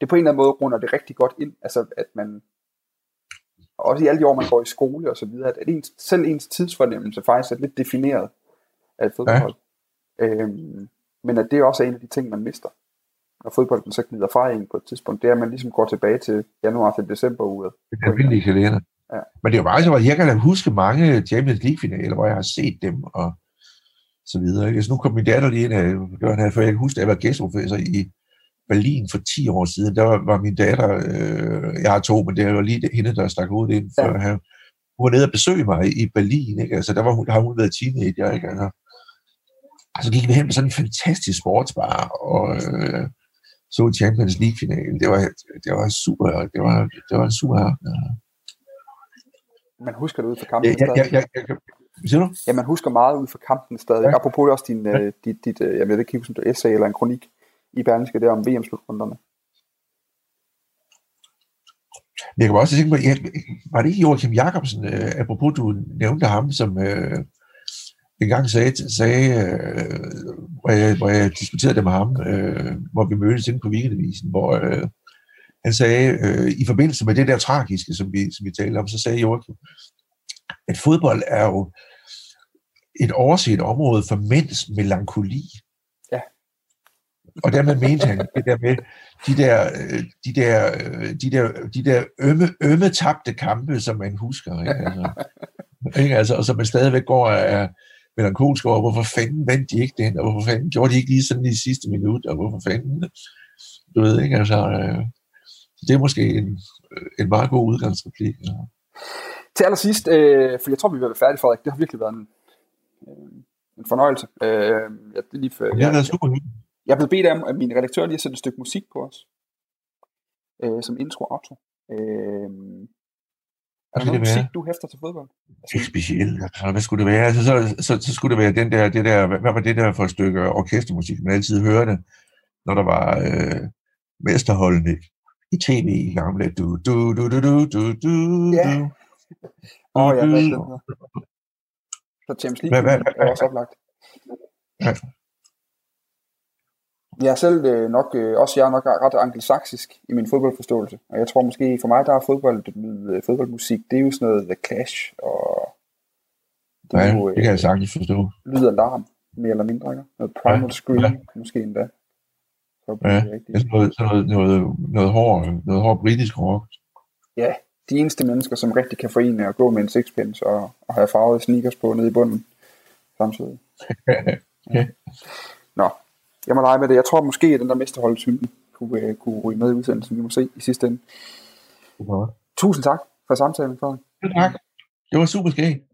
det på en eller anden måde runder det rigtig godt ind, altså at man, også i alle de år, man går i skole og så videre, at ens, selv ens tidsfornemmelse faktisk er lidt defineret af et fodboldhold. Ja. Øhm, men at det også er en af de ting, man mister, når fodbolden så glider fra en på et tidspunkt, det er, at man ligesom går tilbage til januar til december uget. Den almindelige kalender. Ja. Men det er jo bare så, at jeg kan da huske mange Champions League-finaler, hvor jeg har set dem og så videre. Ikke? Altså, nu kom min datter lige ind her, for jeg kan huske, at jeg var gæstprofessor i Berlin for 10 år siden. Der var, var min datter, øh, jeg har to, men det var lige hende, der stak hovedet ind. For Ja. ja. Hun var nede og besøge mig i Berlin. Ikke? Altså, der, var hun, der har hun været teenager. Ikke? Altså, altså gik vi hen på sådan en fantastisk sportsbar, og øh, så Champions League-finalen. Det var, det var super, det var, det var en super aften. Man husker det ud fra kampen Jeg, jeg, jeg, jeg, hvad siger du? Ja, man husker meget ud fra kampen stadig. Ja. Ja. Apropos også din, øh, dit, dit, øh, jeg ved ikke, om er essay eller en kronik i Berlingske der om VM-slutrunderne. Jeg kan også tænke mig, jeg, var det ikke Joachim Jacobsen, øh, apropos du nævnte ham, som øh, engang sagde, sagde øh, hvor, jeg, hvor jeg diskuterede det med ham, øh, hvor vi mødtes inde på weekendavisen, hvor øh, han sagde, øh, i forbindelse med det der tragiske, som vi, som vi talte om, så sagde Joachim, at fodbold er jo et overset område for mænds melankoli. Ja. Og dermed mente han det der med de der, øh, de der, øh, de der, de der ømme, ømme tabte kampe, som man husker. Ikke? Altså, ikke? Altså, og som man stadigvæk går og er melankolsk over, hvorfor fanden vandt de ikke den, og hvorfor fanden gjorde de ikke lige sådan i sidste minut, og hvorfor fanden, du ved ikke, altså, øh, det er måske en, en meget god udgangsreplik. Ja. Til allersidst, øh, for jeg tror, vi vil være færdige, Frederik. Det har virkelig været en, øh, en fornøjelse. Øh, jeg, det er lige for, Det har været super hyggeligt. jeg er blevet bedt af, af min redaktør lige at sætte et stykke musik på os. Øh, som intro og outro. Øh, er der noget det musik, være? du hæfter til fodbold? Ikke specielt. Altså, hvad skulle det være? Altså, så, så, så, skulle det være den der, det der, hvad hvad var det der for et stykke orkestermusik, man altid hørte, når der var øh, mesterholdene i tv i gamle. Du, du, du, du, du, du, du, Ja. du. Åh, oh, ja, er Så James Hvad- League hvad- er også oplagt. Jeg er selv øh, nok, øh, også jeg er nok ret angelsaksisk i min fodboldforståelse. Og jeg tror måske, for mig der er fodbold, øh, fodboldmusik, det er jo sådan noget The Clash, og det, ja, jo, øh, det kan jeg sagtens forstå. Lyd og larm, mere eller mindre, ikke? Noget Primal ja, Scream, ja. måske endda. Så ja, det er sådan noget, sådan noget, noget, noget, hård, noget hård britisk rock. Ja, de eneste mennesker, som rigtig kan forene at gå med en sixpence og, og have farvede sneakers på nede i bunden samtidig. ja. [laughs] Nå, jeg må lege med det. Jeg tror måske, at den der mesterholdshymne kunne, uh, kunne ryge med i udsendelsen, vi må se i sidste ende. Okay. Tusind tak for samtalen, Frederik. Tak. Det var super skægt.